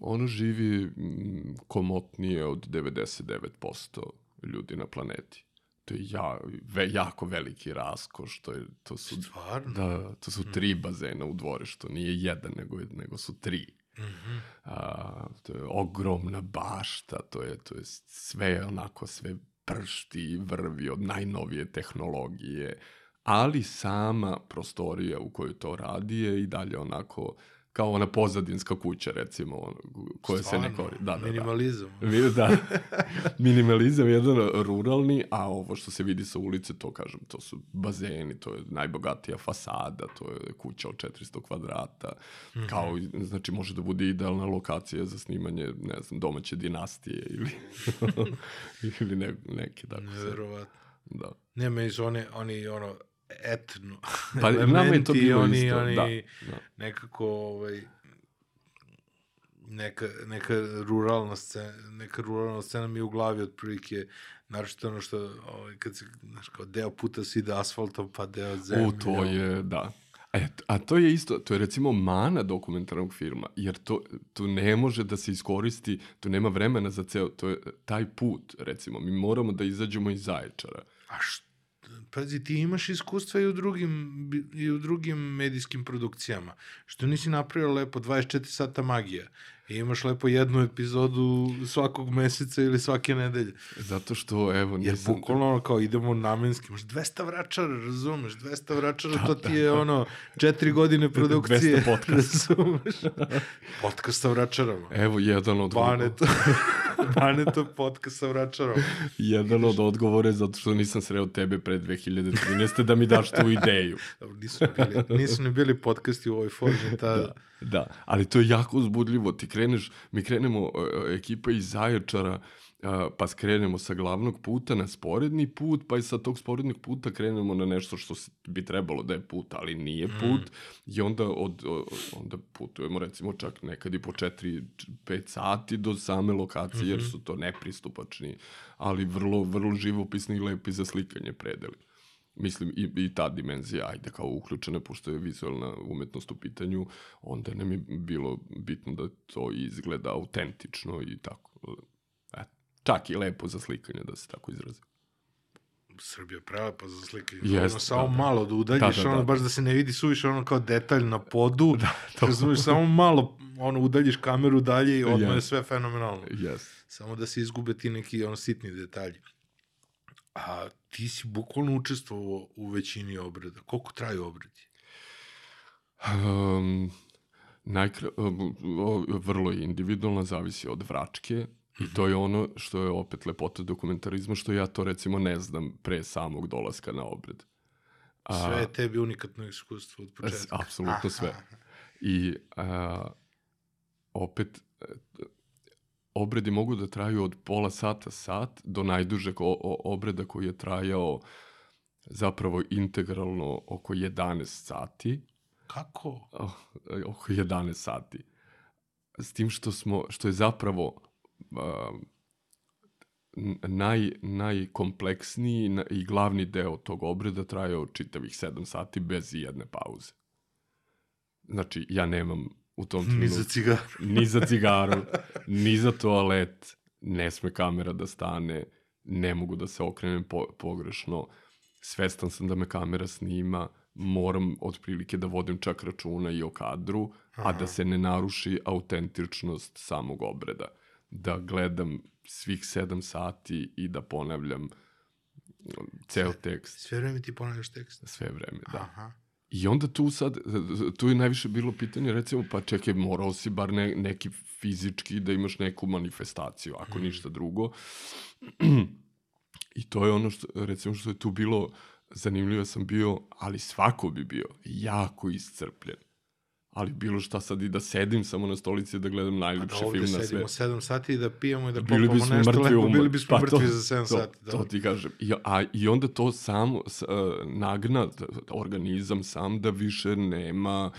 ono živi mm, komotnije od 99% ljudi na planeti. To je ja, ve, jako veliki raskoš, to, je, to su, Stvarno? da, to su tri bazena u dvorištu, nije jedan, nego, je- nego su tri. Mhm. A, to je ogromna bašta, to je, to je sve onako, sve pršti i vrvi od najnovije tehnologije, ali sama prostorija u kojoj to radi je i dalje onako kao ona pozadinska kuća recimo ono, koja se ne Stvarno? koristi. Da, da, da. Minimalizam. Mi- Da, minimalizam je jedan ruralni, a ovo što se vidi sa ulice, to kažem, to su bazeni, to je najbogatija fasada, to je kuća od 400 kvadrata, Mhm. kao, i- znači može da bude idealna lokacija za snimanje, ne znam, domaće dinastije ili, ili ne, neke tako se. Neverovatno. Da. Ne, meni su one, oni, ono, etno Pa nama je to elementi, oni, isto, oni da, da. nekako ovaj, neka, neka ruralna scena, neka ruralna scena mi je u glavi otprilike, naročito ono što, ovaj, kad se, znaš, kao deo puta se ide asfaltom, pa deo zemljom. U, to je, da. A, a to je isto, to je recimo mana dokumentarnog filma, jer to, to ne može da se iskoristi, to nema vremena za ceo, to je taj put, recimo, mi moramo da izađemo iz Zaječara. A što, pazi, ti imaš iskustva i u drugim, i u drugim medijskim produkcijama. Što nisi napravio lepo 24 sata magija. I imaš lepo jednu epizodu svakog meseca ili svake nedelje. Zato što, evo, Jer nisam... bukvalno ono kao idemo namenski, imaš 200 vračara, razumeš, 200 vračara, to ti je ono četiri godine produkcije, 200 podcasta. razumeš. Podcast sa vračarama. Evo, jedan od... Baneto, Baneto podcast sa vračarama. Jedan od odgovora je zato što nisam sreo tebe pre 2013. da mi daš tu ideju. Dobro, nisu, ni bili, nisu ni bili podcasti u ovoj formi tada. Da, da, ali to je jako uzbudljivo. Ti kreneš, mi krenemo, uh, ekipa iz Zaječara, uh, pa skrenemo sa glavnog puta na sporedni put, pa i sa tog sporednog puta krenemo na nešto što bi trebalo da je put, ali nije put. I onda, od, onda putujemo recimo čak nekad i po 4-5 sati do same lokacije, jer su to nepristupačni, ali vrlo, vrlo živopisni i lepi za slikanje predeli mislim i, i ta dimenzija, ajde kao uključena, pošto je vizualna umetnost u pitanju, onda nam je bilo bitno da to izgleda autentično i tako. Čak i lepo za slikanje, da se tako izrazi. Srbija prelepa za slikanje. Jest, ono, samo da, da. malo da udaljiš, Da, da, ono, da. baš da se ne vidi suviše ono kao detalj na podu. Da, to. Razumiješ, samo malo ono, udaljiš kameru dalje i odmah je Jest. sve fenomenalno. Yes. Samo da se izgube ti neki ono, sitni detalji. A ti si bukvalno učestvovao u većini obreda. Koliko traju obredi? Um, najkra, vrlo je individualno, zavisi od vračke i to je ono što je opet lepota dokumentarizma, što ja to recimo ne znam pre samog dolaska na obred. A, Sve je tebi unikatno iskustvo od početka. Apsolutno sve. I a, opet, e, obredi mogu da traju od pola sata, sat, do najdužeg obreda koji je trajao zapravo integralno oko 11 sati. Kako? Oh, oko 11 sati. S tim što smo, što je zapravo naj, najkompleksniji na- i glavni deo tog obreda trajao čitavih 7 sati bez ijedne pauze. Znači, ja nemam u tom Ni za trenutku cigar. ni za cigaru, ni za toalet, ne sme kamera da stane, ne mogu da se okrenem po, pogrešno, svestan sam da me kamera snima, moram otprilike da vodim čak računa i o kadru, a da se ne naruši autentičnost samog obreda. Da gledam svih sedam sati i da ponavljam ceo tekst Sve vreme ti ponavljaš tekst. sve vreme, da. Aha. I onda tu sad, tu je najviše bilo pitanje, recimo, pa čekaj, morao si bar ne, neki fizički da imaš neku manifestaciju, ako ništa drugo. I to je ono što, recimo, što je tu bilo zanimljivo sam bio, ali svako bi bio jako iscrpljen. Ali bilo šta sad i da sedim samo na stolici da gledam Da najljepši ovde film na sedimo sve. 7 sati i da pijemo i da Bili popamo nešto mrtvi lepo, bili bismo Pa to- mrtvi za 7 to, sati. Da. To ti kažem. I, a, I onda to samo s, uh, nagna t- organizam sam da više nema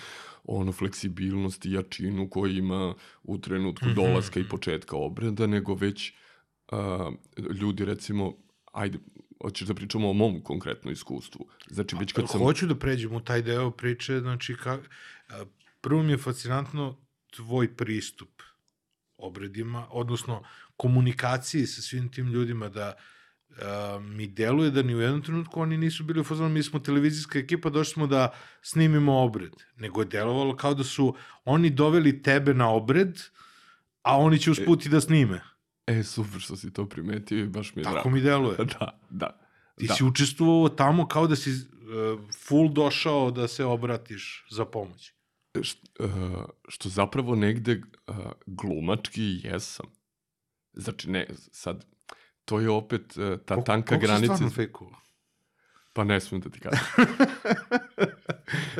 ono fleksibilnost i jačinu koju ima u trenutku Mhm. dolaska i početka obreda, nego već uh, ljudi recimo, ajde, hoćeš da pričamo o mom konkretnom iskustvu. Znači, već kad sam... Hoću da pređem u taj deo priče, znači, ka, a, prvo mi je fascinantno tvoj pristup obredima, odnosno komunikaciji sa svim tim ljudima da a, mi deluje da ni u jednom trenutku oni nisu bili u fazonu, mi smo televizijska ekipa, došli smo da snimimo obred, nego je delovalo kao da su oni doveli tebe na obred, a oni će usputi da snime. E, super što si to primetio i baš mi je Tako drago. mi deluje. Da, da. Ti da. si učestvovao tamo kao da si uh, full došao da se obratiš za pomoć. Uh, što zapravo negde uh, glumački jesam. Znači, ne, sad, to je opet uh, ta Koliko- tanka koliko si granica. stvarno? Pa ne smijem da ti kažem.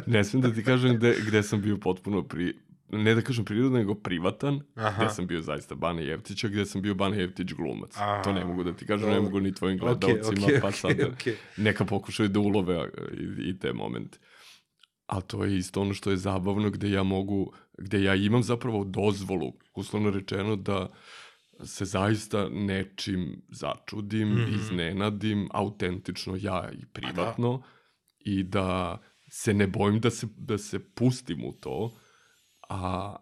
ne smijem da ti kažem gde, gde sam bio potpuno pri, ne da kažem prirodan, nego privatan, Aha. gde sam bio zaista Bane Jevtića, gde sam bio Bane Jevtić glumac. A, to ne mogu da ti kažem, ne dobro. mogu ni tvojim gledalcima, okej, pa okej, sad okej. neka pokušaju da ulove i, i te momente. A to je isto ono što je zabavno gde ja mogu, gde ja imam zapravo dozvolu, uslovno rečeno, da se zaista nečim začudim, mm. -hmm. iznenadim, autentično ja i privatno i da se ne bojim da se, da se pustim u to, a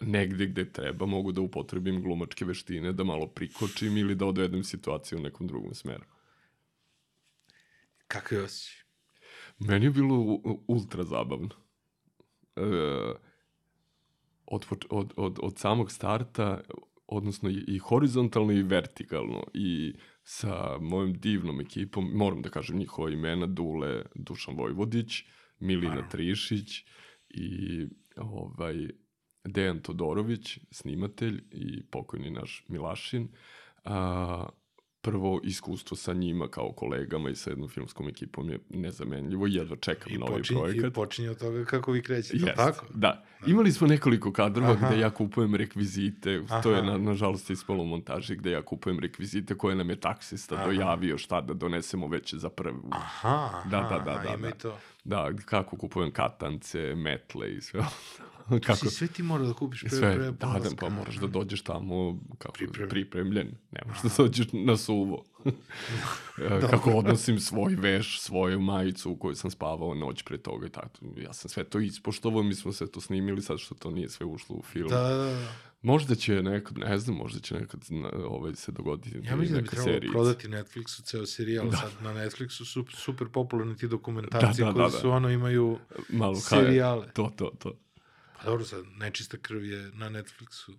negde gde treba mogu da upotrebim glumačke veštine, da malo prikočim ili da odvedem situaciju u nekom drugom smeru. Kako je osjećaj? Meni je bilo ultra zabavno. E, od, od, od, od samog starta, odnosno i, i horizontalno i vertikalno i sa mojom divnom ekipom, moram da kažem njihova imena, Dule Dušan Vojvodić, Milina Naravno. Trišić i ovaj, Dejan Todorović, snimatelj i pokojni naš Milašin. A, prvo iskustvo sa njima kao kolegama i sa jednom filmskom ekipom je nezamenljivo i jedva čekam I novi počinje, projekat. I počinje od toga kako vi krećete, Jest, tako? Da. Imali smo nekoliko kadrova Aha. gde ja kupujem rekvizite, to je Aha. na, nažalost ispalo u montaži gde ja kupujem rekvizite koje nam je taksista Aha. dojavio šta da donesemo već za prvu. Aha, aha, Da, da, da, aha, da, ima da. i to. Da, kako kupujem katance, metle i sve. Kako? kako Si, sve ti mora da kupiš pre, sve, pre da, da, pa moraš da dođeš tamo kako, Pripremljen. pripremljen. Ne možeš da dođeš na suvo. E, kako odnosim svoj veš, svoju majicu u kojoj sam spavao noć pre toga i tako. Ja sam sve to ispoštovao, mi smo sve to snimili, sad što to nije sve ušlo u film. Da, da, da. Možda će nekad, ne znam, možda će nekad na, ovaj, se dogoditi Ja mislim da bi trebalo serijica. prodati Netflixu ceo serijal. Da. Sad na Netflixu su super popularni ti dokumentarci Da, da, koji da, da. su ono imaju Malo serijale. To, to, to. Pa dobro, sad, nečista krv je na Netflixu.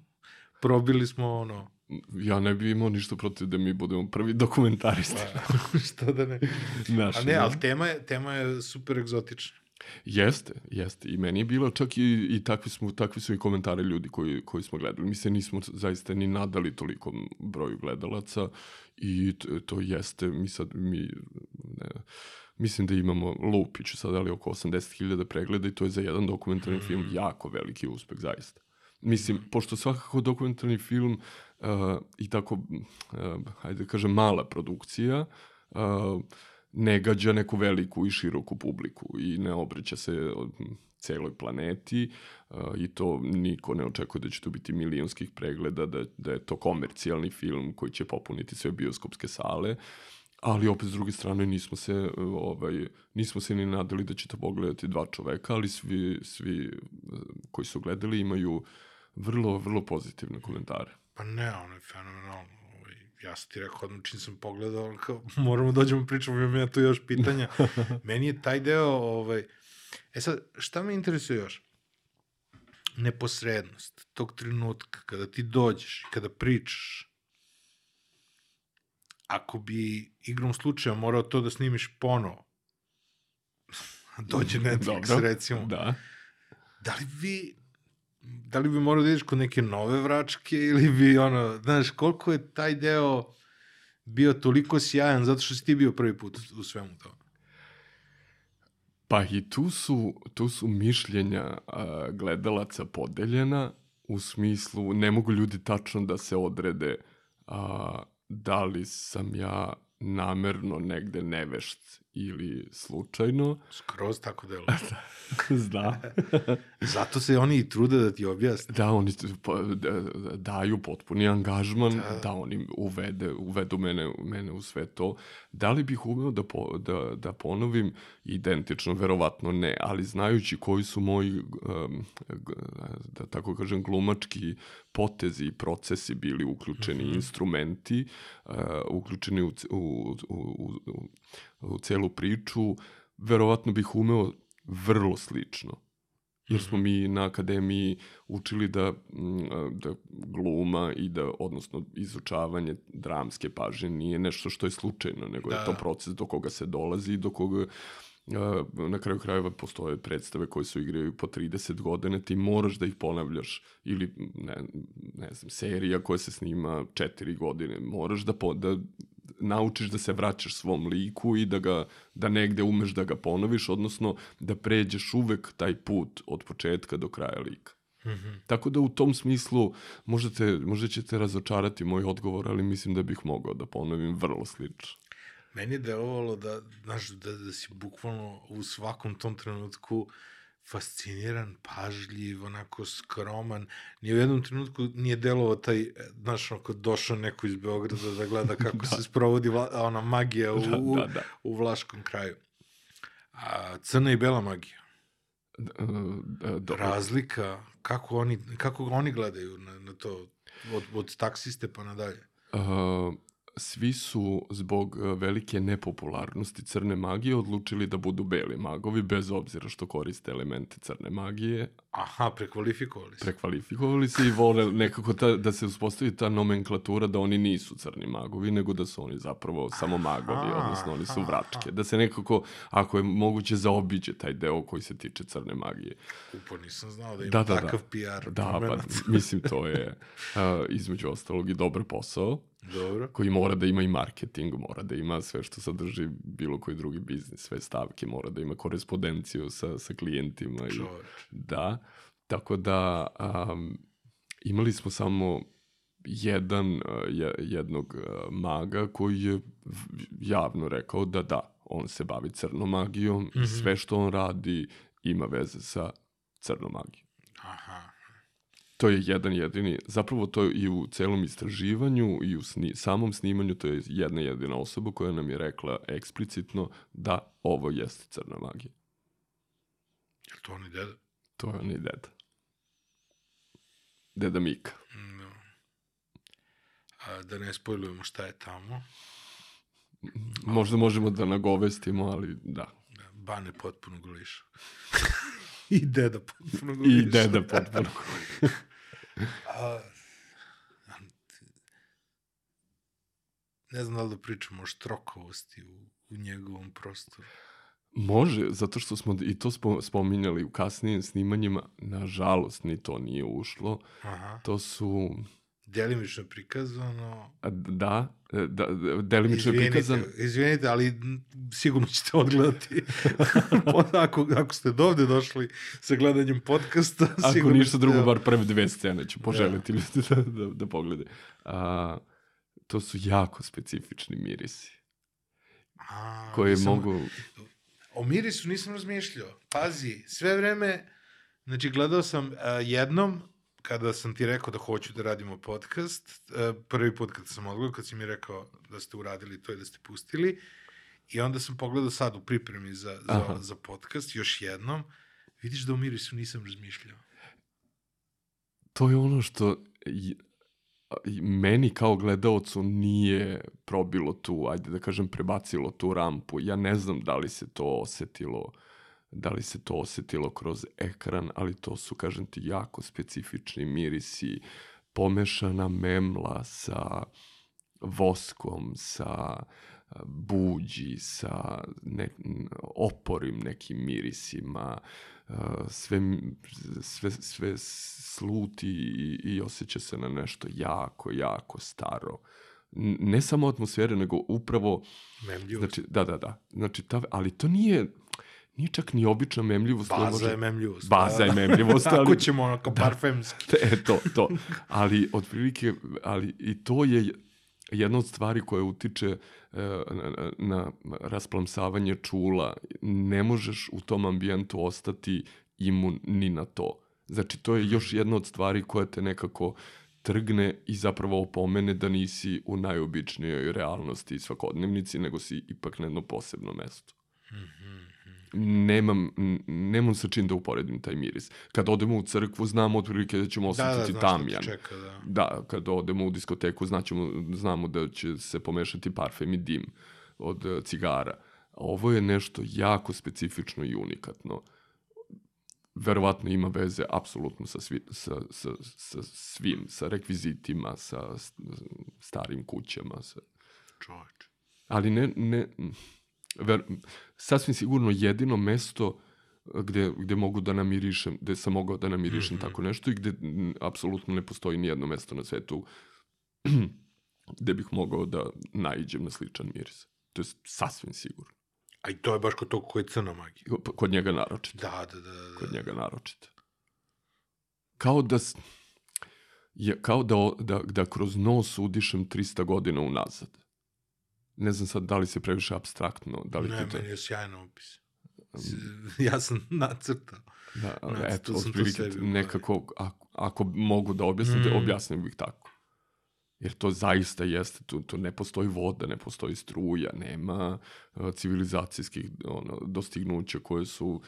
Probili smo ono, Ja ne bi imao ništa protiv da mi budemo prvi dokumentaristi. pa, što da ne. Naši, A ne, ali tema je, tema je super egzotična. Jeste, jeste. I meni je bilo čak i, i takvi, smo, takvi su i komentare ljudi koji, koji smo gledali. Mi se nismo zaista ni nadali tolikom broju gledalaca i to, to jeste, mi sad, mi, ne, mislim da imamo lupiću sad, ali oko 80.000 pregleda i to je za jedan dokumentarni film jako veliki uspeh, zaista. Mislim, pošto svakako dokumentarni film uh, i tako, uh, hajde da kažem, mala produkcija, uh, ne gađa neku veliku i široku publiku i ne obraća se od- celoj planeti uh, i to niko ne očekuje da će to biti milionskih pregleda, da, da je to komercijalni film koji će popuniti sve bioskopske sale, ali opet s druge strane nismo se uh, ovaj nismo se ni nadali da će to pogledati dva čoveka, ali svi svi uh, koji su gledali imaju vrlo vrlo pozitivne komentare. Pa ne, ono je fenomenalno. Ovaj, ja sam ti rekao odmah čim sam pogledao, kao, moramo da dođemo pričamo, imam ja tu još pitanja. Meni je taj deo, ovaj, e sad, šta me interesuje još? Neposrednost tog trenutka, kada ti dođeš kada pričaš, ako bi igrom slučaja morao to da snimiš ponovo, dođe Netflix, Dobro, recimo, Da. da li vi da li bi morao da ideš kod neke nove vračke ili bi ono, znaš, koliko je taj deo bio toliko sjajan zato što si ti bio prvi put u svemu tome. Pa i tu su, tu su mišljenja a, gledalaca podeljena u smislu ne mogu ljudi tačno da se odrede a, da li sam ja namerno negde nevešt ili slučajno. Skroz tako delo. Zna. Zato se oni i trude da ti objasne. Da, oni da- da- daju potpuni angažman, Da. da, da oni uvede, uvedu mene, mene u sve to. Da li bih umeo da, po, da, da ponovim identično? Verovatno ne, ali znajući koji su moji, um, da tako kažem, glumački potezi i procesi bili uključeni, Mhm. instrumenti, uh, uključeni u, u, u, u, u celu priču, verovatno bih umeo vrlo slično jer smo mi na akademiji učili da, mm, da gluma i da, odnosno, izučavanje dramske pažnje nije nešto što je slučajno, nego Da. je to proces do koga se dolazi i do koga a, na kraju krajeva postoje predstave koje su igraju po 30 godina, ti moraš da ih ponavljaš ili ne, ne znam, serija koja se snima 4 godine, moraš da, po, da naučiš da se vraćaš svom liku i da ga da negde umeš da ga ponoviš, odnosno da pređeš uvek taj put od početka do kraja lika. Mhm. Tako da u tom smislu možete, možda ćete razočarati moj odgovor, ali mislim da bih mogao da ponovim vrlo slično. Meni je delovalo da, znaš, da, da si bukvalno u svakom tom trenutku fasciniran, pažljiv, onako skroman. Ni u jednom trenutku nije delovao taj, e, znaš, onako došao neko iz Beograda da gleda kako da. se sprovodi vla, ona magija u, Da, da, da. u Vlaškom kraju. A crna i bela magija. Dobro. Razlika, kako oni, kako oni gledaju na, na to, od, od taksiste pa nadalje. Uh, svi su zbog e, velike nepopularnosti crne magije odlučili da budu beli magovi, bez obzira što koriste elemente crne magije, Aha, prekvalifikovali se. prekvalifikovali se i vole nekako ta, da se uspostavi ta nomenklatura da oni nisu crni magovi, nego da su oni zapravo samo magovi, Aha, odnosno oni su vračke. Da se nekako, ako je moguće, zaobiđe taj deo koji se tiče crne magije. Upo, nisam znao da ima Da, da, da. takav PR. Da, pa mislim to je uh, između ostalog i dobar posao Dobro. koji mora da ima i marketing, mora da ima sve što sadrži bilo koji drugi biznis, sve stavke, mora da ima korespondenciju sa, sa klijentima. I, da, tako da um, imali smo samo jedan, je- jednog maga koji je javno rekao da da, on se bavi crnom magijom Mhm. i sve što on radi ima veze sa crnom magijom. Aha. To je jedan jedini, zapravo to je i u celom istraživanju i u sni, samom snimanju, to je jedna jedina osoba koja nam je rekla eksplicitno da ovo jeste crna magija. Je li to oni deda? To je on i deda. Deda Mika. No. A, da ne spojlujemo šta je tamo. Možda možemo da nagovestimo, ali da. Da, Bane potpuno goliša. I deda potpuno goliša. I deda potpuno. A, a, ne znam da li da pričamo o štrokovosti u, u njegovom prostoru. Može, zato što smo i to spo, spominjali u kasnijim snimanjima, nažalost ni to nije ušlo. Aha. To su, Delimično prikazano. a, da, e, da, da delimično Izvinite, prikazan, izvinite, ali sigurno ćete odgledati. ako, ako ste dovde došli sa gledanjem podcasta, Ako sigurno ništa ćete- drugo, bar prve dve scene ću poželiti ljudi da, da, da poglede. A, to su jako specifični mirisi A, koje nisam- mogu... O mirisu nisam razmišljao. Pazi, sve vreme, znači gledao sam uh, jednom, kada sam ti rekao da hoću da radimo podcast, uh, prvi put kad sam odgledao, kad si mi rekao da ste uradili to i da ste pustili, i onda sam pogledao sad u pripremi za, Aha. za, za podcast, još jednom, vidiš da o mirisu nisam razmišljao. To je ono što meni kao gledaocu nije probilo tu, ajde da kažem, prebacilo tu rampu. Ja ne znam da li se to osetilo da li se to osetilo kroz ekran, ali to su, kažem ti, jako specifični mirisi, pomešana memla sa voskom, sa buđi, sa ne, oporim nekim mirisima, sve, sve, sve sluti i, i osjeća se na nešto jako, jako staro. Ne samo atmosfere, nego upravo Memljivo. Znači, da, da, da. Znači, ta, ali to nije, nije čak ni obična memljivost. Baza je memljivost. Baza je da. memljivost, Ako ali... ćemo onako parfemski. E, to, to. Ali, otprilike, ali i to je jedna od stvari koja utiče e, na, na rasplamsavanje čula. Ne možeš u tom ambijentu ostati imun ni na to. Znači, to je još jedna od stvari koja te nekako trgne i zapravo opomene da nisi u najobičnijoj realnosti i svakodnevnici, nego si ipak na jednom posebnom mestu nemam, n- nemam sa čim da uporedim taj miris. Kad odemo u crkvu, znamo otprilike da ćemo Da, da, te tamjan. čeka, da. Da, kad odemo u diskoteku, znaćemo, znamo da će se pomešati parfem i dim od e, cigara. Ovo je nešto jako specifično i unikatno. Verovatno ima veze apsolutno sa, svi, sa, sa, sa svim, sa rekvizitima, sa starim kućama, sa Čoveč. ali ne, ne ver, sasvim sigurno jedino mesto gde, gde mogu da namirišem, gde sam mogao da namirišem Mhm. tako nešto i gde m, apsolutno ne postoji ni jedno mesto na svetu gde bih mogao da naiđem na sličan miris. To je sasvim sigurno. A i to je baš kod tog koji je crna magija. Kod njega naročito. Da, da, da. da. Kod njega naročito. kao da, je, kao da, da, da kroz nos udišem 300 godina unazad. Ne znam sad da li se previše abstraktno, da li Ne, ti to... meni je sjajan opis. Ja sam nacrtao. Da, Nacrtao eto, sam to sebi glavi. nekako, ako, ako mogu da objasnim, Mm. mm. objasnio bih tako. Jer to zaista jeste, tu, tu ne postoji voda, ne postoji struja, nema uh, civilizacijskih ono, dostignuća koje su uh,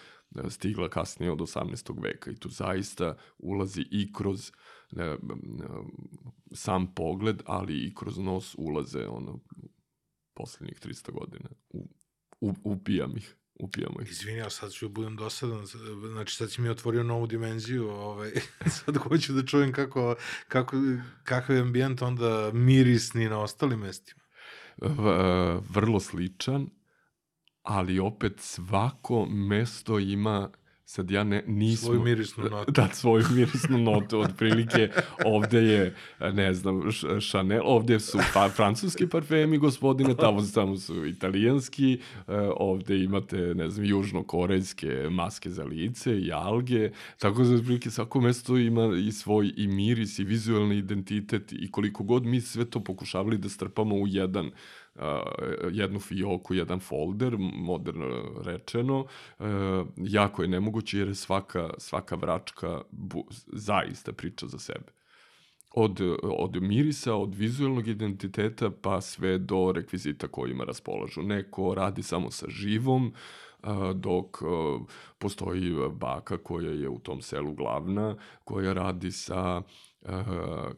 stigla kasnije od 18. veka i tu zaista ulazi i kroz ne, m, sam pogled, ali i kroz nos ulaze ono poslednjih 300 godina. U, u, upijam ih, upijamo ih. Izvini, ali sad ću da budem dosadan. Znači, sad si mi otvorio novu dimenziju. Ovaj. sad hoću da čujem kako, kako, kakav je ambijent onda mirisni na ostalim mestima. v- vrlo sličan, ali opet svako mesto ima sad ja ne, nismo... Svoju mirisnu notu. Da, svoju mirisnu notu, otprilike ovde je, ne znam, Chanel, ovde su pa, francuski parfemi, gospodine, tamo, tamo su italijanski, e, ovde imate, ne znam, južnokorejske maske za lice i alge, tako da otprilike svako mesto ima i svoj i miris i vizualni identitet i koliko god mi sve to pokušavali da strpamo u jedan uh, jednu fioku, jedan folder, moderno rečeno, jako je nemoguće jer je svaka, svaka vračka zaista priča za sebe. Od, od mirisa, od vizualnog identiteta pa sve do rekvizita kojima raspolažu. Neko radi samo sa živom, dok postoji baka koja je u tom selu glavna, koja radi sa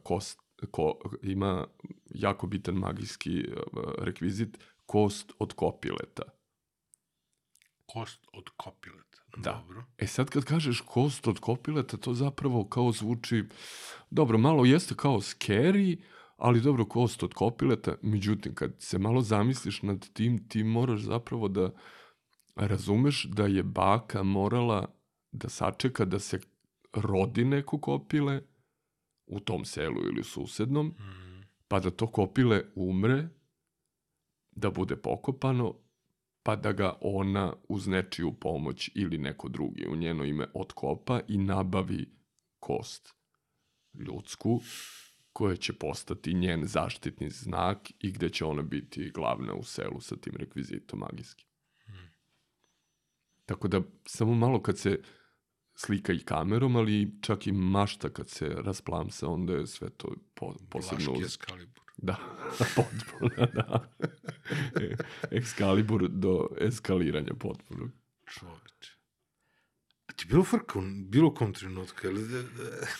kost, ko, ima jako bitan magijski a, rekvizit kost od kopileta. Kost od kopileta. Da. Dobro. E sad kad kažeš kost od kopileta, to zapravo kao zvuči, dobro, malo jeste kao scary, ali dobro, kost od kopileta, međutim, kad se malo zamisliš nad tim, ti moraš zapravo da razumeš da je baka morala da sačeka da se rodi neko kopile u tom selu ili susednom, Mm. pa da to kopile umre, da bude pokopano, pa da ga ona uz nečiju pomoć ili neko drugi u njeno ime otkopa i nabavi kost ljudsku koja će postati njen zaštitni znak i gde će ona biti glavna u selu sa tim rekvizitom magijskim. Tako da samo malo kad se slika i kamerom, ali čak i mašta kad se rasplamsa, onda je sve to po, posebno... Vlaški uz- eskalibur. Da, potpuno, da. E, Excalibur do eskaliranja potpuno. Čoveče. A ti bilo frka bilo kom trenutku? Ili,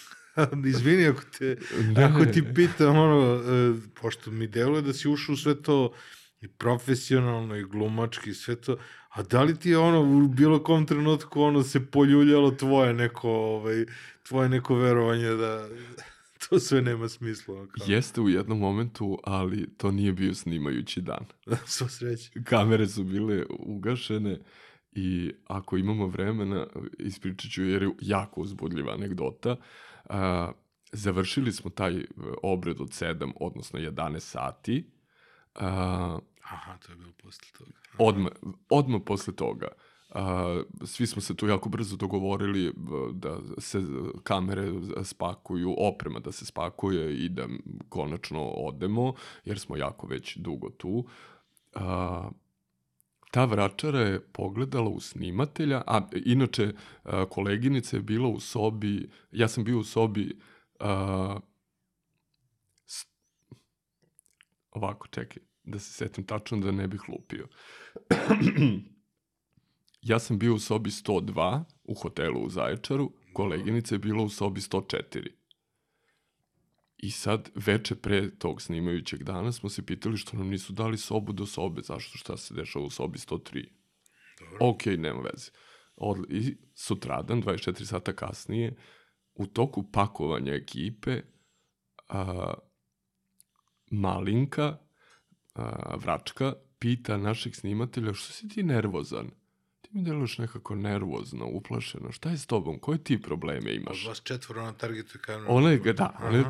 izvini ako te, Ne. ako ti pitam, ono, e, pošto mi deluje da si ušao u sve to i profesionalno i glumački i sve to, a da li ti je ono u bilo kom trenutku ono se poljuljalo tvoje neko, ovaj, tvoje neko verovanje da to sve nema smisla? Kao, Jeste u jednom momentu, ali to nije bio snimajući dan. Sva sreća. Kamere su bile ugašene i ako imamo vremena, ispričat ću jer je jako uzbudljiva anegdota. A, završili smo taj e, obred od 7, odnosno 11 sati. A, Aha, to je bilo posle toga. odmah, odmah posle toga. A, svi smo se tu jako brzo dogovorili v- da se kamere spakuju, oprema da se spakuje i da konačno odemo, jer smo jako već dugo tu. A, ta vračara je pogledala u snimatelja, a inače a, koleginica je bila u sobi, ja sam bio u sobi s- ovako, čekaj, da se setim tačno da ne bih lupio. ja sam bio u sobi 102 u hotelu u Zaječaru, koleginica je bila u sobi 104. I sad, veče pre tog snimajućeg dana smo se pitali što nam nisu dali sobu do sobe, zašto šta se dešava u sobi 103. Dobro. Ok, nema veze. Od, I sutradan, 24 sata kasnije, u toku pakovanja ekipe, a, Malinka, a, vračka, pita našeg snimatelja, što si ti nervozan? Ti mi deluješ nekako nervozno, uplašeno. Šta je s tobom? Koje ti probleme Od imaš? vas četvoro na targetu kameru. Ona je, da, ona je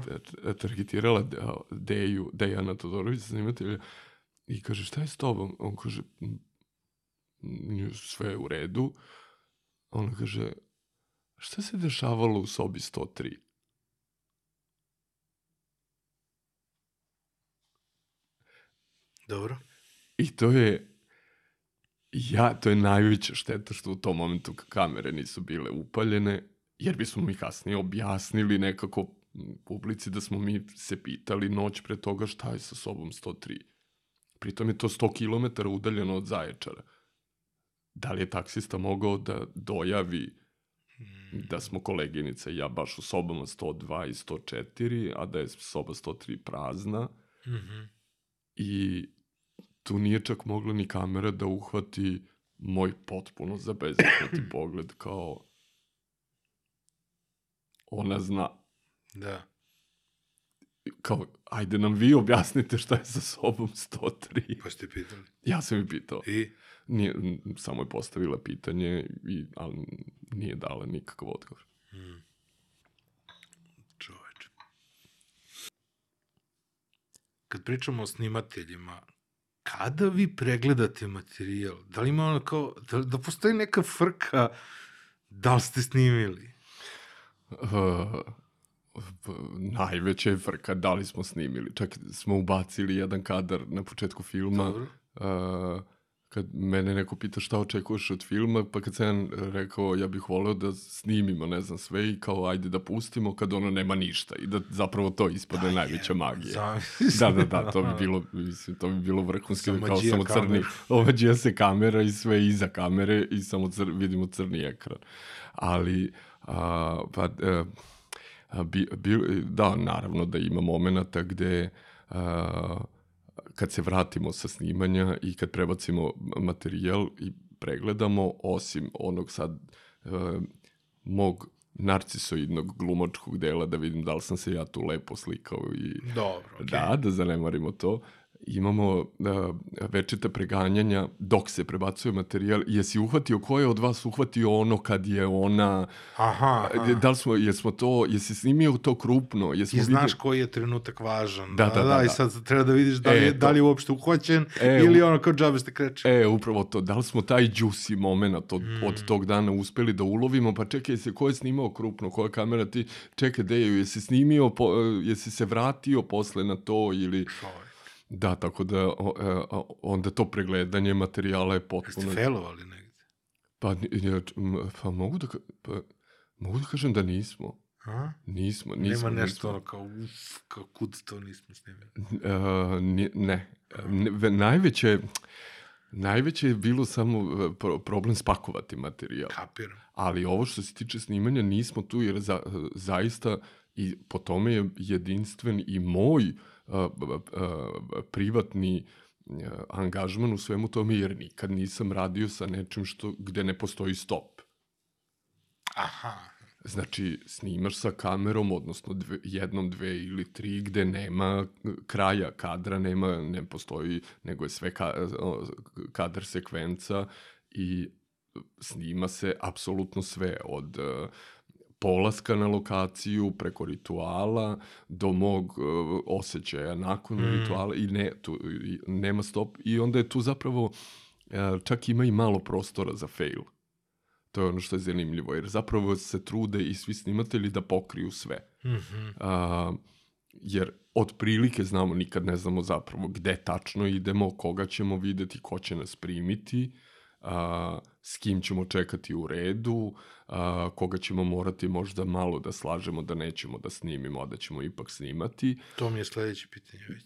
targetirala De- Deju, Dejana Todorovića, snimatelja, i kaže, šta je s tobom? On kaže, "M, m, sve je u redu. Ona kaže, šta se dešavalo u sobi 103? Dobro. I to je ja, to je najveća šteta što u tom momentu kamere nisu bile upaljene, jer bismo mi kasnije objasnili nekako publici da smo mi se pitali noć pre toga šta je sa sobom 103. Pritom je to 100 km udaljeno od Zaječara. Da li je taksista mogao da dojavi da smo koleginica i ja baš u sobama 102 i 104, a da je soba 103 prazna Mhm. I tu nije čak mogla ni kamera da uhvati moj potpuno zabezeknuti pogled kao ona zna. Da. Kao, ajde nam vi objasnite šta je sa sobom 103. Pa ste pitali. Ja sam je pitao. I? Nije, samo je postavila pitanje, i, ali nije dala nikakav odgovor. Čoveče. Kad pričamo o snimateljima, kada vi pregledate materijal? Da li ima ono kao, da, da postoji neka frka da li ste snimili? Uh, najveća je frka da li smo snimili. Čak smo ubacili jedan kadar na početku filma. Dobro. Uh, kad mene neko pita šta očekuješ od filma, pa kad sam rekao ja bih voleo da snimimo, ne znam, sve i kao ajde da pustimo kad ono nema ništa i da zapravo to ispade najveća magija. Da, da, da, to bi bilo, mislim, to bi bilo vrhunski, Samo da kao samo crni, ovađija se kamera i sve iza kamere i samo cr, vidimo crni ekran. Ali, a, pa, a, a, bi, bi, da, naravno da ima momenata gde a, kad se vratimo sa snimanja i kad prebacimo materijal i pregledamo, osim onog sad e, mog narcisoidnog glumačkog dela da vidim da li sam se ja tu lepo slikao i Dobro, okej. da, da zanemarimo to. Imamo uh, večita preganjanja dok se prebacuje materijal. Jesi uhvatio, ko je od vas uhvatio ono kad je ona... Aha, aha. Da li smo, jesmo to, jesi snimio to krupno? Jesmo I znaš videli- koji je trenutak važan. Da, da, da, I da. sad treba da vidiš da li, E, to. da li je uopšte uhvaćen E, ili ono kao džabe ste kreće. E, upravo to. Da li smo taj juicy moment od, Mm. od tog dana uspeli da ulovimo? Pa čekaj, se, ko je snimao krupno? Koja kamera ti? Čekaj, Deju, jesi snimio, po, e, jesi se vratio posle na to ili... Čovek. Da, tako da o, e, a, onda to pregledanje materijala je Jeste potpuno... failovali negde? Pa, ja, pa mogu da, pa, mogu da kažem da nismo. A? Nismo, nismo. Nema nešto ono kao, uf, kao kud to nismo snimili. Uh, ne. ne ve- najveće, najveće je bilo samo e, pro, problem spakovati materijal. Kapiram. Ali ovo što se tiče snimanja nismo tu jer za, zaista i po tome je jedinstven i moj uh, privatni uh, angažman u svemu tome jer nikad nisam radio sa nečim što, gde ne postoji stop. Aha. Znači, snimaš sa kamerom, odnosno dve, jednom, dve ili tri, gde nema kraja kadra, nema, ne postoji, nego je sve ka, kadar sekvenca i snima se apsolutno sve od e, polaska na lokaciju preko rituala do mog e, osjećaja nakon Mm. rituala i ne, tu, i, nema stop i onda je tu zapravo e, čak ima i malo prostora za fail. To je ono što je zanimljivo, jer zapravo se trude i svi snimatelji da pokriju sve. Mhm. A, jer otprilike znamo, nikad ne znamo zapravo gde tačno idemo, koga ćemo videti, ko će nas primiti, a, s kim ćemo čekati u redu, a, koga ćemo morati možda malo da slažemo da nećemo da snimimo, a da ćemo ipak snimati. To mi je sledeće pitanje već.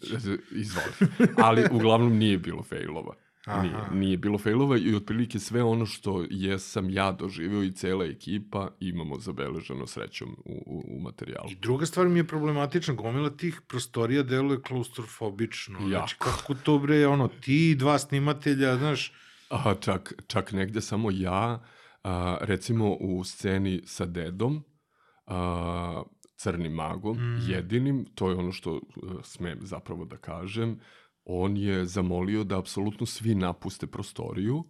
Izvoli. Ali uglavnom nije bilo failova. Aha. Nije, nije bilo failova i otprilike sve ono što jesam ja doživeo i cela ekipa imamo zabeleženo srećom u, u, u materijalu. I druga stvar mi je problematična, gomila tih prostorija deluje klaustrofobično. Znači, Jako. kako to bre, ono, ti i dva snimatelja, znaš, A, čak, čak negde samo ja, a, recimo u sceni sa dedom, a, crnim magom, Mm. jedinim, to je ono što e, smem zapravo da kažem, on je zamolio da apsolutno svi napuste prostoriju,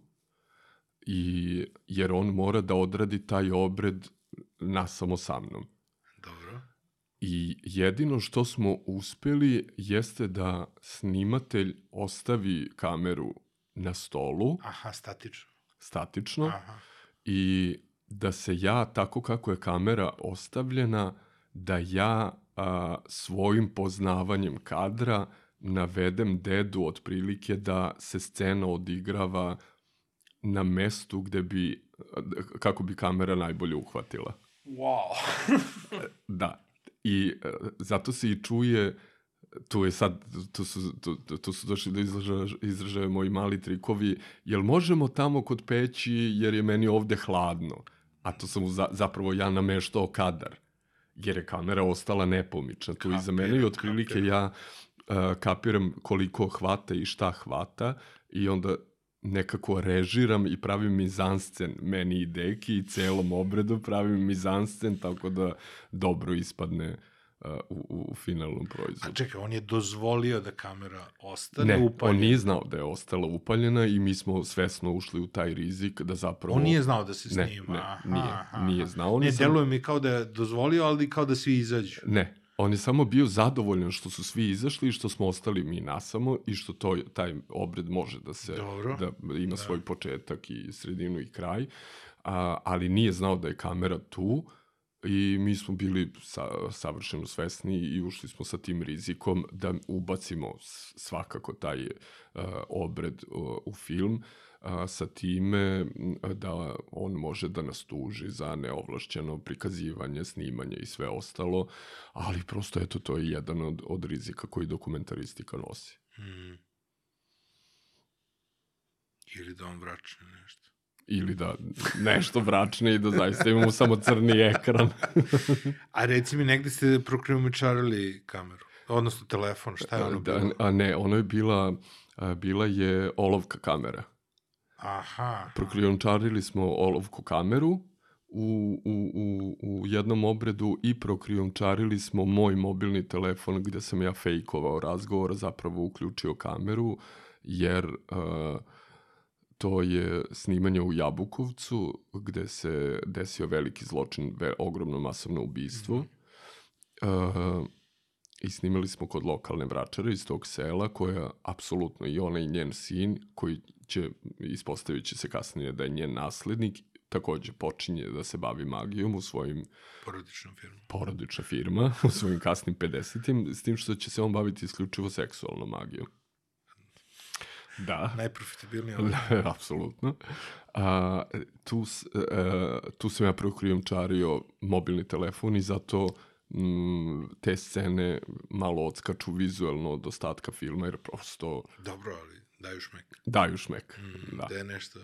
i, jer on mora da odradi taj obred nasamo sa mnom. dobro. I jedino što smo uspeli jeste da snimatelj ostavi kameru na stolu, Aha, statično. statično, Aha. i da se ja, tako kako je kamera ostavljena, da ja a, svojim poznavanjem kadra navedem dedu otprilike da se scena odigrava na mestu gde bi, kako bi kamera najbolje uhvatila. Wow. Da. I e, zato se i čuje tu je sad, tu su, tu, tu su došli da izražaje moji mali trikovi, jel možemo tamo kod peći jer je meni ovde hladno, a to sam za, zapravo ja nameštao kadar, jer je kamera ostala nepomična tu iza mene i otprilike kapiram. ja uh, kapiram koliko hvata i šta hvata i onda nekako režiram i pravim mizanscen meni i deki i celom obredu pravim mizanscen tako da dobro ispadne uh, u, u finalnom A proizvodu. čekaj, on je dozvolio da kamera ostane Ne, upaljena. on nije znao da je ostala upaljena i mi smo svesno ušli u taj rizik da zapravo... On nije znao da se Ne, snima. ne, aha, nije, aha, nije znao. Ne, je samo- deluje mi kao da je dozvolio, ali kao da svi izađu. Ne, on je samo bio zadovoljan što su svi izašli i što smo ostali mi nasamo i što to, taj obred može da se Dobro. da ima svoj početak i sredinu i kraj, a, ali nije znao da je kamera tu i mi smo bili sa, savršeno svesni i ušli smo sa tim rizikom da ubacimo svakako taj uh, obred uh, u film a, sa time da on može da nas tuži za neovlašćeno prikazivanje, snimanje i sve ostalo, ali prosto eto to je jedan od, od rizika koji dokumentaristika nosi. Hmm. Ili da on vraća nešto. Ili da nešto vračne i da zaista imamo samo crni ekran. A reci mi, negde ste prokriumičarili kameru? Odnosno telefon, šta je ono da, bilo? a ne, ono je bila, a, bila je olovka kamera. Aha. Prokrijumčarili smo olovku kameru u, u, u, u jednom obredu i prokrijumčarili smo moj mobilni telefon gde sam ja fejkovao razgovor, zapravo uključio kameru, jer uh, to je snimanje u Jabukovcu gde se desio veliki zločin, ve, ogromno masovno ubistvo. Uh, I snimali smo kod lokalne vračare iz tog sela, koja apsolutno i ona i njen sin, koji će, ispostavit će se kasnije da je njen naslednik, takođe počinje da se bavi magijom u svojim Porodičnom firmu. porodična firma, u svojim kasnim 50-im, s tim što će se on baviti isključivo seksualnom magijom. Da. Najprofitabilniji ovaj. Apsolutno. A, tu, s- e, tu sam ja prvo krijumčario mobilni telefon i zato mm, te scene malo odskaču vizuelno od ostatka filma, jer prosto Dobro, ali daju šmek. daju šmek. Mm, Da. Da je nešto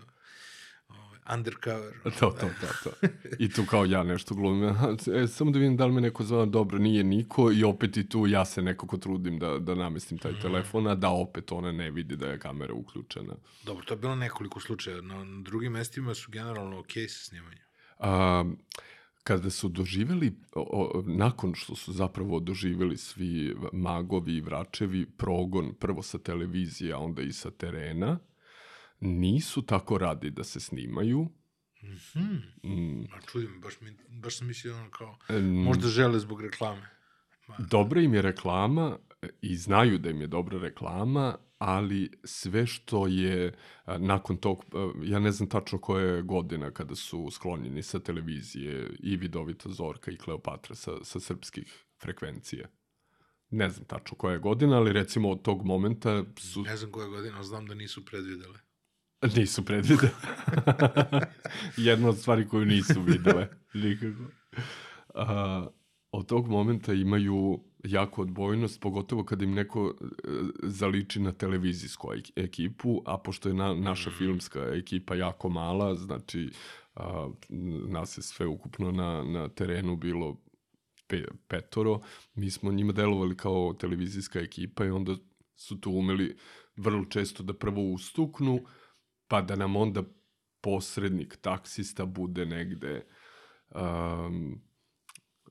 undercover. To, to, to, to. I tu kao ja nešto glumim. E, samo da vidim da li me neko zove, dobro, nije niko i opet i tu ja se nekako trudim da, da namestim taj telefon, a da opet ona ne vidi da je kamera uključena. Dobro, to je bilo nekoliko slučaja. Na, na drugim mestima su generalno okej sa snimanjem. A, kada su doživeli, o, o, nakon što su zapravo doživeli svi magovi i vračevi progon prvo sa televizije, a onda i sa terena, nisu tako radi da se snimaju. Mhm. Mm, čudim, baš, mi, baš sam mislio ono kao, em, možda žele zbog reklame. Dobra im je reklama e, i znaju da im je dobra reklama, ali sve što je a, nakon tog, a, ja ne znam tačno koja je godina kada su sklonjeni sa televizije i Vidovita Zorka i Kleopatra sa, sa srpskih frekvencija. Ne znam tačno koja je godina, ali recimo od tog momenta su Ne znam koja godina, znam da nisu predvidele. Nisu predvidele. Jedna od stvari koju nisu videle. Nikako. A, od tog momenta imaju jako odbojnost, pogotovo kad im neko e, zaliči na televizijsku ek- ekipu, a pošto je na, naša filmska ekipa jako mala, znači a, nas je sve ukupno na, na terenu bilo pe, petoro, mi smo njima delovali kao televizijska ekipa i onda su tu umeli vrlo često da prvo ustuknu, pa da nam onda posrednik taksista bude negde um,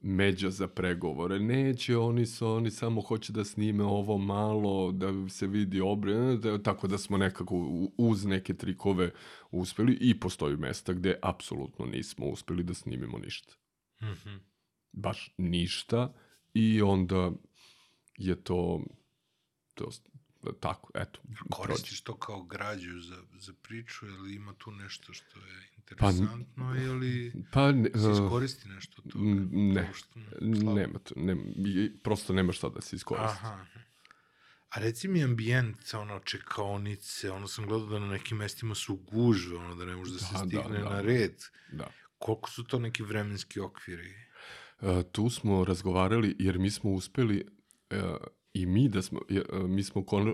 međa za pregovore. Neće, oni su, oni samo hoće da snime ovo malo, da se vidi obre, da, tako da smo nekako uz neke trikove uspeli i postoji mesta gde apsolutno nismo uspeli da snimimo ništa Mhm. baš ništa i onda je to, to tako, eto. Koristiš to kao građu za, za priču ili ima tu nešto što je Pa, interesantno ili Pa, ne, se uh, iskoristi nešto od toga? ne, To što- nema to, nema, prosto nema šta da se iskoristi. Aha. A reci mi ambijent, ono, čekaonice, ono sam gledao da na nekim mestima su gužve, ono, da ne može da se Da, da, stigne da. na red. Da. Koliko su to neki vremenski okviri? E, tu smo razgovarali jer mi smo uspeli e, i mi da smo, e, mi smo kon, e, e,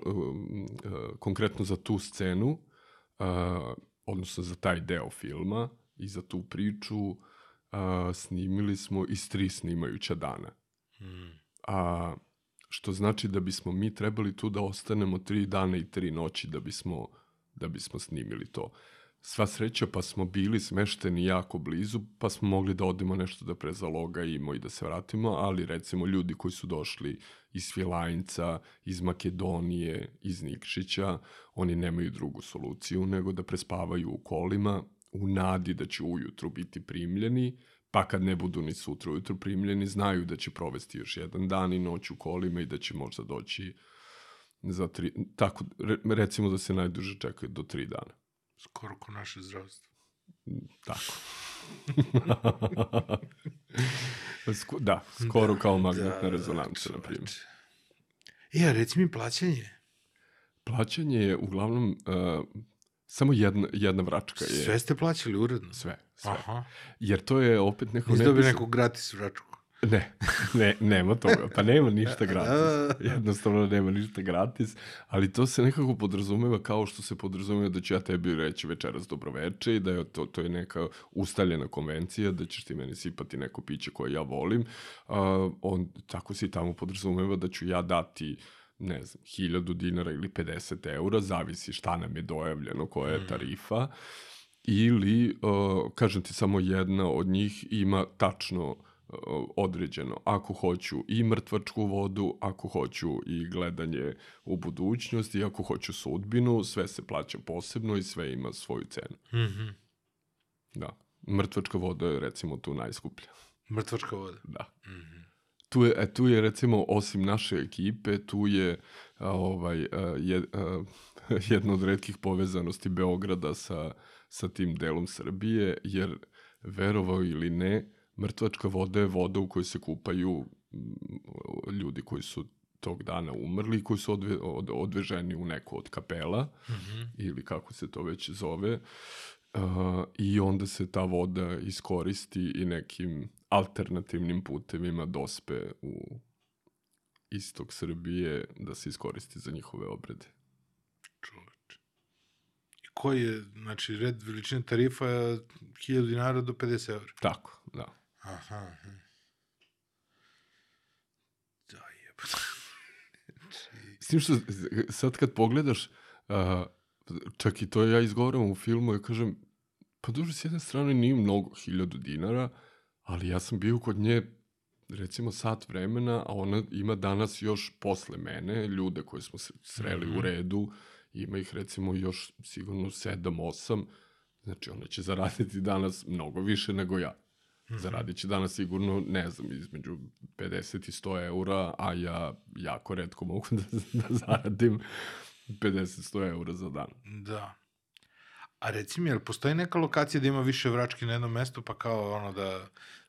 konkretno za tu scenu, odnosno za taj deo filma i za tu priču, snimili smo iz tri snimajuća dana. Hmm. A, što znači da bismo mi trebali tu da ostanemo tri dana i tri noći da bismo, da bismo snimili to. Sva sreća pa smo bili smešteni jako blizu, pa smo mogli da odemo nešto da prezalogajimo i da se vratimo, ali recimo ljudi koji su došli iz Svilajnca, iz Makedonije, iz Nikšića, oni nemaju drugu soluciju nego da prespavaju u kolima u nadi da će ujutru biti primljeni, pa kad ne budu ni sutra ujutru primljeni, znaju da će provesti još jedan dan i noć u kolima i da će možda doći za tri, tako, re, recimo da se najduže čekaju do tri dana. Skoro ko naše zdravstvo. Tako. Sko, da, skoro kao magnetna rezonanca, na primjer. E, a reci mi plaćanje. Plaćanje je uglavnom uh, samo jedna, jedna vračka. Je, Sve ste plaćali uredno? Sve, sve. Aha. Jer to je opet neko... Nisi dobio neku gratis vračku. Ne, ne, nema toga. Pa nema ništa gratis. Jednostavno nema ništa gratis, ali to se nekako podrazumeva kao što se podrazumeva da ću ja tebi reći večeras dobroveče i da je to, to je neka ustaljena konvencija, da ćeš ti meni sipati neko piće koje ja volim. A, on, tako se i tamo podrazumeva da ću ja dati ne znam, 1000 dinara ili 50 eura, zavisi šta nam je dojavljeno, koja je tarifa, ili, uh, kažem ti, samo jedna od njih ima tačno uh, određeno. Ako hoću i mrtvačku vodu, ako hoću i gledanje u budućnost, i ako hoću sudbinu, sve se plaća posebno i sve ima svoju cenu. Mhm. Da. Mrtvačka voda je recimo tu najskuplja. Mrtvačka voda. Da. Tu je, e, tu je recimo, osim naše ekipe, tu je a, ovaj, a, je, a, jedna od redkih povezanosti Beograda sa, sa tim delom Srbije, jer verovao ili ne, mrtvačka voda je voda u kojoj se kupaju mm, ljudi koji su tog dana umrli i koji su odve, od, odveženi u neku od kapela ili kako se to već zove uh, i onda se ta voda iskoristi i nekim alternativnim putevima dospe u istok Srbije da se iskoristi za njihove obrede. Čoveče. I koji je, znači, red veličine tarifa je 1000 dinara do 50 evra. Tako, da. Aha. Da, jeba. S tim što sad kad pogledaš, uh, čak i to ja izgovaram u filmu, ja kažem, pa duže s jedne strane nije mnogo, hiljadu dinara, ali ja sam bio kod nje recimo sat vremena, a ona ima danas još posle mene ljude koje smo se sreli u redu, ima ih recimo još sigurno 7-8, znači ona će zaraditi danas mnogo više nego ja. Zaradit će danas sigurno, ne znam, između 50 i 100 eura, a ja jako redko mogu da, da zaradim 50-100 eura za dan. Da. A reci mi, jel postoji neka lokacija da ima više vrački na jednom mestu, pa kao ono da,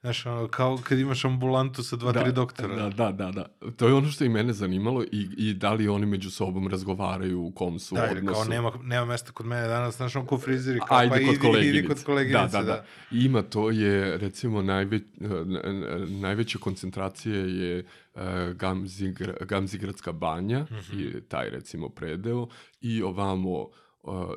znaš, ono, kao kad imaš ambulantu sa dva, tri doktora. Da, da, da, da. To je ono što i mene zanimalo i, i da li oni među sobom razgovaraju u kom su Da, odnosu. kao nema, nema mesta kod mene danas, znaš, on ko frizeri, kao, Ajde pa kod idi, koleginice. idi kod koleginice, da, da, da. Ima to je, recimo, najveć, najveća koncentracija je uh, Gamzigra, Gamzigradska banja Mhm. i taj, recimo, predeo i ovamo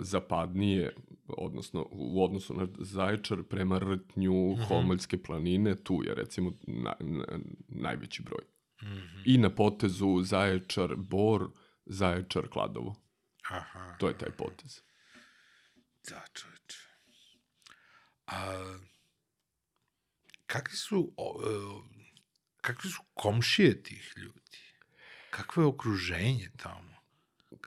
zapadnije, odnosno u odnosu na Zaječar prema Rtnju, Mhm. Homoljske planine, tu je recimo na, na, najveći broj. Mhm. I na potezu Zaječar, Bor, Zaječar, Kladovo. Aha, To je taj potez. da, čoveče. A, kakvi su, o, e, kakvi su komšije tih ljudi? Kakvo je okruženje tamo?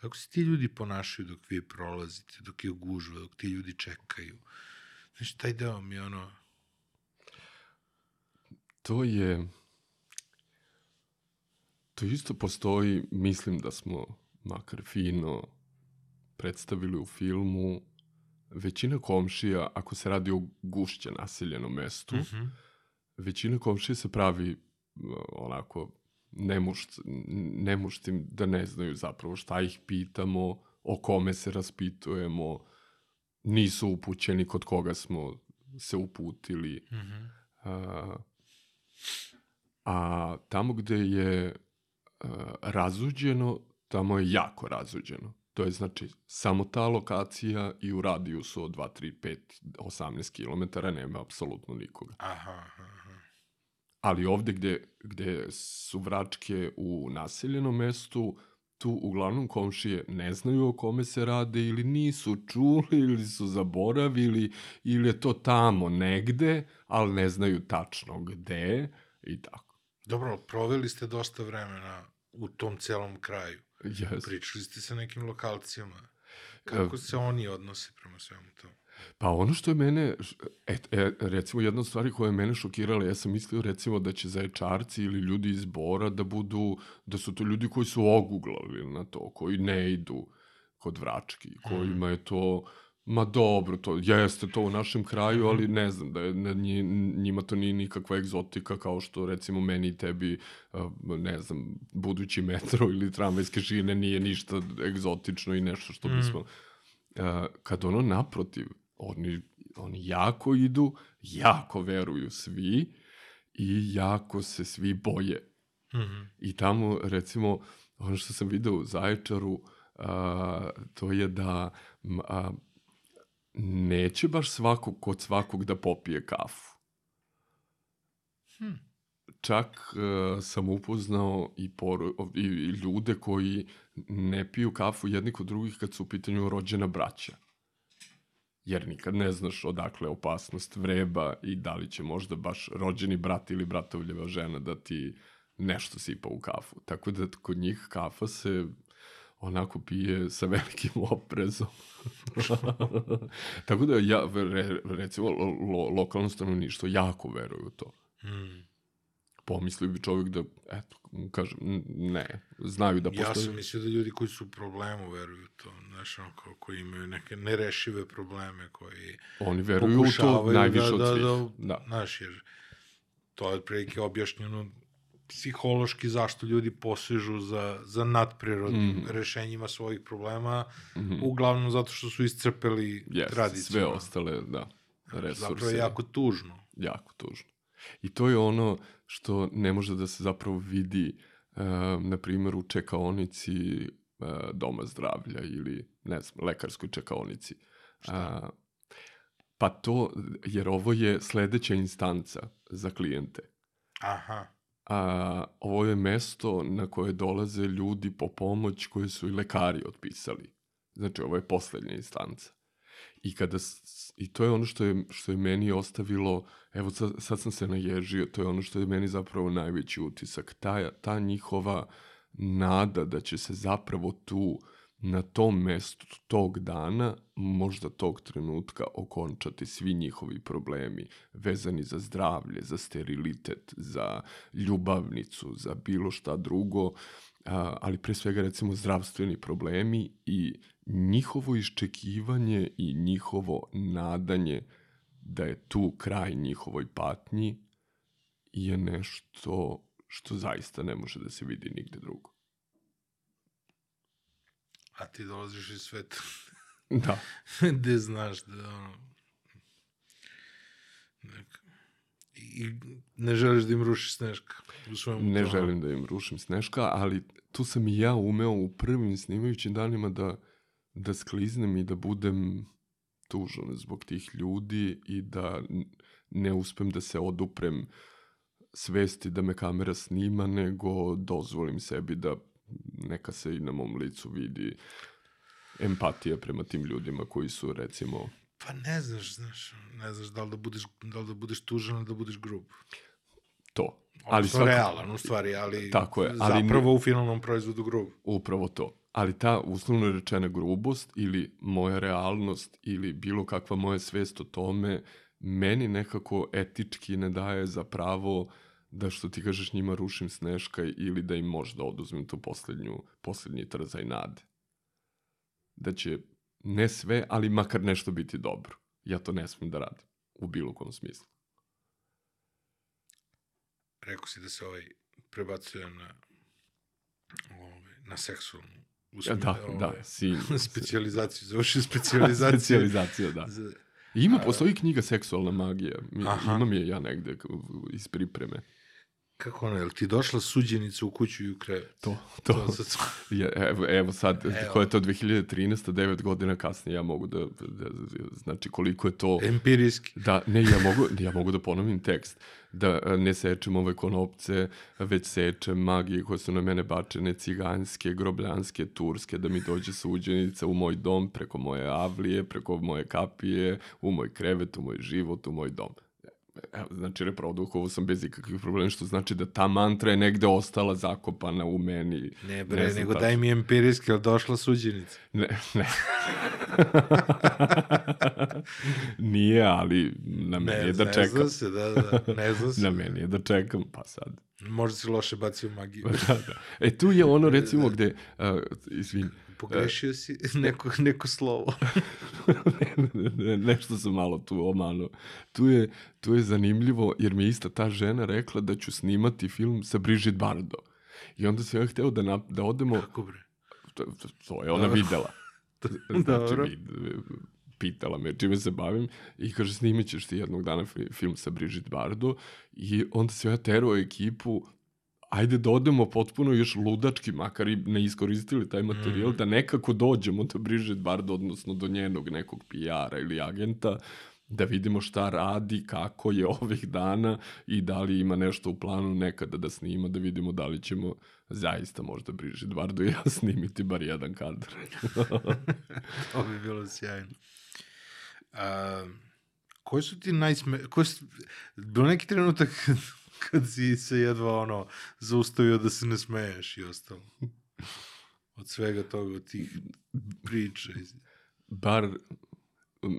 Kako se ti ljudi ponašaju dok vi prolazite, dok je gužva, dok ti ljudi čekaju? Znaš, taj deo mi je ono... To je... To isto postoji, mislim da smo makar fino predstavili u filmu, većina komšija, ako se radi o gušće naseljenom mestu, mm -hmm. većina komšija se pravi onako nemušt, nemuštim da ne znaju zapravo šta ih pitamo, o kome se raspitujemo, nisu upućeni kod koga smo se uputili. Mm -hmm. a, a tamo gde je a, razuđeno, tamo je jako razuđeno. To je znači samo ta lokacija i u radijusu od 2, 3, 5, 18 km nema apsolutno nikoga. Aha, aha. Ali ovde gde, gde su vračke u naseljenom mestu, tu uglavnom komšije ne znaju o kome se rade ili nisu čuli ili su zaboravili ili je to tamo negde, ali ne znaju tačno gde i tako. Dobro, proveli ste dosta vremena u tom celom kraju. Yes. Pričali ste sa nekim lokalcijama. Kako se oni odnose prema svemu tomu? Pa ono što je mene, et, e, recimo jedna od stvari koja je mene šokirala, ja sam mislio recimo da će zaječarci ili ljudi iz Bora da budu, da su to ljudi koji su oguglali na to, koji ne idu kod vrački, kojima je to, ma dobro, to jeste to u našem kraju, ali ne znam, da je, ne, njima to nije nikakva egzotika kao što recimo meni i tebi, ne znam, budući metro ili tramvajske šine nije ništa egzotično i nešto što bismo... Mm. Kad ono naprotiv, oni, oni jako idu, jako veruju svi i jako se svi boje. Mm -hmm. I tamo, recimo, ono što sam video u Zaječaru, a, to je da a, neće baš svakog kod svakog da popije kafu. Hmm. Čak uh, sam upoznao i, poru, i, i ljude koji ne piju kafu jedni kod drugih kad su u pitanju rođena braća jer nikad ne znaš odakle opasnost vreba i da li će možda baš rođeni brat ili bratovljeva žena da ti nešto sipa u kafu. Tako da kod njih kafa se onako pije sa velikim oprezom. Tako da ja, re, recimo, lo, lokalno stanovništvo jako veruju u to. Mm pomislio bi čovjek da, eto, kažem, ne, znaju da postoje. Ja sam mislio da ljudi koji su u problemu veruju to, znaš, ono, ko, koji imaju neke nerešive probleme, koji Oni veruju u to najviše da, od svih. Da, da, da. Znaš, jer to je otprilike objašnjeno psihološki zašto ljudi posežu za, za nadprirodnim mm. rešenjima svojih problema, mm -hmm. uglavnom zato što su iscrpeli yes, tradiciju. sve ostale, da, resurse. Zapravo je jako tužno. Jako tužno. I to je ono što ne može da se zapravo vidi, uh, na primjer, u čekaonici uh, doma zdravlja ili, ne znam, lekarskoj čekaonici. Šta? Uh, pa to, jer ovo je sledeća instanca za klijente. Aha. A, ovo je mesto na koje dolaze ljudi po pomoć koje su i lekari otpisali. Znači, ovo je poslednja instanca. I, kada, I to je ono što je, što je meni ostavilo, evo sad, sad sam se naježio, to je ono što je meni zapravo najveći utisak. Ta, ta njihova nada da će se zapravo tu na tom mestu tog dana, možda tog trenutka okončati svi njihovi problemi vezani za zdravlje, za sterilitet, za ljubavnicu, za bilo šta drugo, ali pre svega recimo zdravstveni problemi i njihovo iščekivanje i njihovo nadanje da je tu kraj njihovoj patnji je nešto što zaista ne može da se vidi nigde drugo. A ti dolaziš iz sveta. Da. Gde znaš da ono... Nek... I ne želiš da im rušiš Sneška u Ne želim da im rušim Sneška, ali tu sam i ja umeo u prvim snimajućim danima da da skliznem i da budem tužan zbog tih ljudi i da ne uspem da se oduprem svesti da me kamera snima, nego dozvolim sebi da neka se i na mom licu vidi empatija prema tim ljudima koji su recimo Pa ne znaš, znaš, ne znaš da li da budeš, da li da budeš tužan da budeš grub. To. Ali svako... realan u stvari, ali, Tako je, ali zapravo u finalnom proizvodu grub. Upravo to ali ta uslovno rečena grubost ili moja realnost ili bilo kakva moja svest o tome meni nekako etički ne daje za pravo da što ti kažeš njima rušim sneška ili da im možda oduzmem tu poslednju, poslednji trzaj nade. Da će ne sve, ali makar nešto biti dobro. Ja to ne smem da radim, u bilo kom smislu. Rekao si da se ovaj prebacuje na, ovaj, na seksualnu Ja, da, ovaj, da, sin. specijalizaciju, završio specijalizaciju. Specijalizacija, da. Za, Ima, postoji knjiga Seksualna magija. Aha. imam je ja negde iz pripreme. Kako ono, jel ti došla suđenica u kuću i u krevet? To, to. To sad, Je, evo, evo sad, Evo. evo. ko je to 2013. 9 godina kasnije, ja mogu da, da, da znači koliko je to... empirijski. Da, ne, ja mogu, ja mogu da ponovim tekst. Da e, ne sečem ove konopce, već sečem magije koje su na mene bačene, ciganske, grobljanske, turske, da mi dođe suđenica u moj dom, preko moje avlije, preko moje kapije, u moj krevet, u moj život, u moj dom. Evo, znači, reprodukovao sam bez ikakvih problema, što znači da ta mantra je negde ostala zakopana u meni. Ne bre, znam nego tačno. daj mi empirijski, jel došla suđenica? Ne, ne. Nije, ali na meni je da ne čekam. zna se, da, da, ne zna se. Na meni je da čekam, pa sad. Možda si loše bacio magiju. da, da. E tu je ono recimo gde, uh, izvin, Pogrešio si neko, neko slovo. ne, ne, nešto sam malo tu omano. Tu je, tu je zanimljivo jer mi je ista ta žena rekla da ću snimati film sa Brigitte Bardot. I onda sam ja hteo da, nap, da odemo, Kako bre? to, to, to je ona Dobro. videla. Znači, Dobro. vid, pitala me čime se bavim i kaže snimit ćeš ti jednog dana fi- film sa Brigitte Bardot i onda sam ja terao ekipu ajde da odemo potpuno još ludački, makar i ne iskoristili taj materijal, Mhm. da nekako dođemo do Brigitte Bardot, odnosno do njenog nekog PR-a ili agenta, da vidimo šta radi, kako je ovih dana i da li ima nešto u planu nekada da snima, da vidimo da li ćemo zaista možda Brigitte Bardot i ja snimiti bar jedan kadar. To bi bilo sjajno. A, koji su ti najsme... Koji su... Bilo neki trenutak kad si se jedva ono zaustavio da se ne smeješ i ostalo. Od svega toga, od tih priča. iz- bar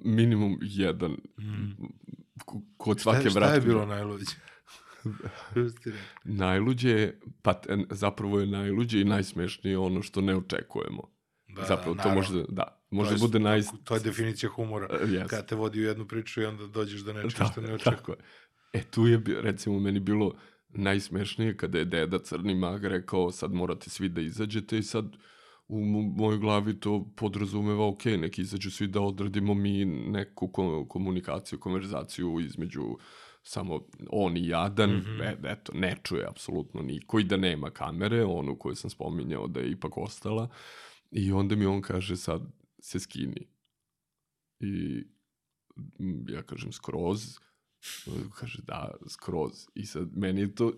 minimum jedan Mm. kod Šta, je- svake šta je bilo najluđe? Šta? Najluđe je, pa zapravo je najluđe i najsmešnije ono što ne očekujemo. Da, zapravo, da, to može, da, To može je- bude naj... To je definicija humora. Yes. Kad te vodi u jednu priču i onda dođeš do nečega Da, što ne očekuje. tako je. E, tu je, recimo, meni bilo najsmešnije kada je deda Crni mag rekao sad morate svi da izađete i sad u mo- mojoj glavi to podrazumeva ok, neki izađu svi da odradimo mi neku ko- komunikaciju, konverzaciju između samo on i jadan, mm. -hmm. e, eto, ne čuje apsolutno niko i da nema kamere, onu koju sam spominjao da je ipak ostala i onda mi on kaže sad se skini i ja kažem skroz, kaže da, skroz. I sad, meni je to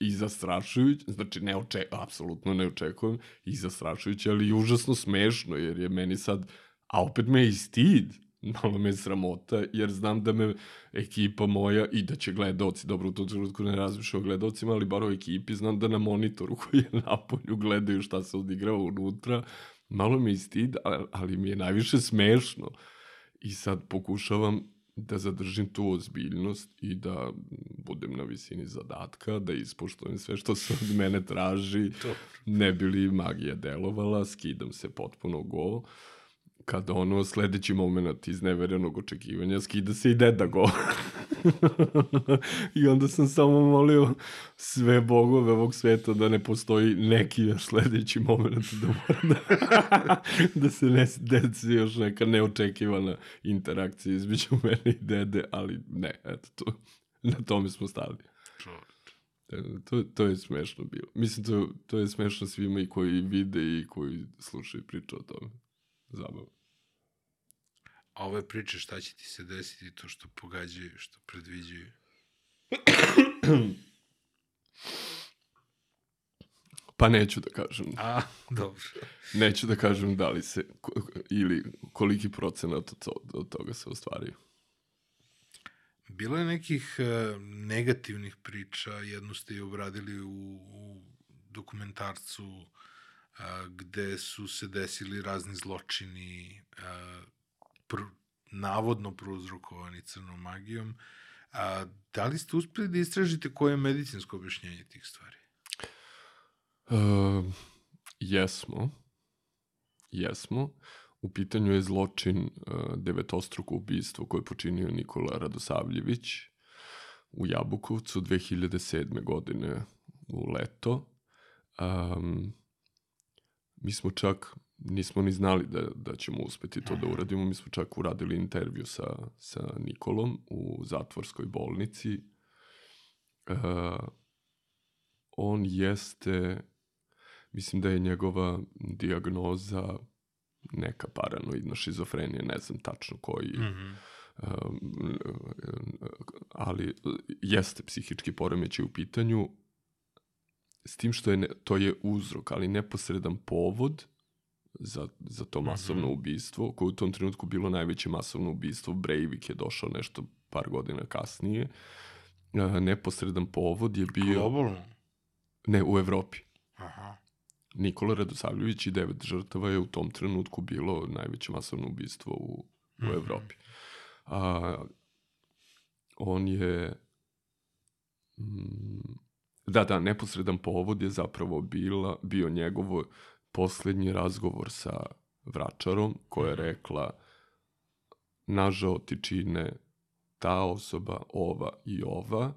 i zastrašujuće, znači ne oče, apsolutno ne očekujem, i zastrašujuće, ali i užasno smešno, jer je meni sad, a opet me je i stid, malo me je sramota, jer znam da me ekipa moja i da će gledaoci, dobro u tom trenutku ne razmišljam o gledaocima, ali bar o ekipi znam da na monitoru koji je napolju gledaju šta se odigrava unutra, malo me je stid, ali mi je najviše smešno. I sad pokušavam da zadržim tu ozbiljnost i da budem na visini zadatka, da ispoštujem sve što se od mene traži, ne bi li magija delovala, skidam se potpuno go, kada ono sledeći moment iz neverenog očekivanja skida se i deda go. I onda sam samo molio sve bogove ovog sveta da ne postoji neki sledeći moment da mora da, da se ne desi još neka neočekivana interakcija između mene i dede, ali ne, eto to, na tome smo stali. E, To, to je smešno bilo. Mislim, to, to je smešno svima i koji vide i koji slušaju priču o tome. Zabavno. A ove priče, šta će ti se desiti, to što pogađaju, što predviđaju? Pa neću da kažem. A, dobro. Neću da kažem da li se, ili koliki procenat od, to, od toga se ostvario. Bilo je nekih e, negativnih priča, jednu ste i obradili u, u dokumentarcu a, gde su se desili razni zločini a, pr, navodno prouzrokovani crnom magijom. A da li ste uspeli da istražite koje je medicinsko objašnjenje tih stvari? Uh, jesmo. Jesmo. U pitanju je zločin uh, devetostruko ubistvo koje je počinio Nikola Radosavljević u Jabukovcu 2007. godine u leto. Um, mi smo čak, nismo ni znali da, da ćemo uspeti to da uradimo, mi smo čak uradili intervju sa, sa Nikolom u zatvorskoj bolnici. Uh, on jeste, mislim da je njegova diagnoza neka paranoidna šizofrenija, ne znam tačno koji, mm -hmm. um, ali jeste psihički poremećaj u pitanju, s tim što je ne, to je uzrok, ali neposredan povod za, za to masovno mm -hmm. ubistvo, koje u tom trenutku bilo najveće masovno ubistvo. Breivik je došao nešto par godina kasnije. Uh, neposredan povod je bio... Globalno? Ne, u Evropi. Aha. Nikola Radosavljević i devet žrtava je u tom trenutku bilo najveće masovno ubistvo u, u mm -hmm. Evropi. A, on je... Mm, da, da, neposredan povod je zapravo bila, bio njegovo poslednji razgovor sa vračarom koja je rekla nažao ti čine ta osoba, ova i ova.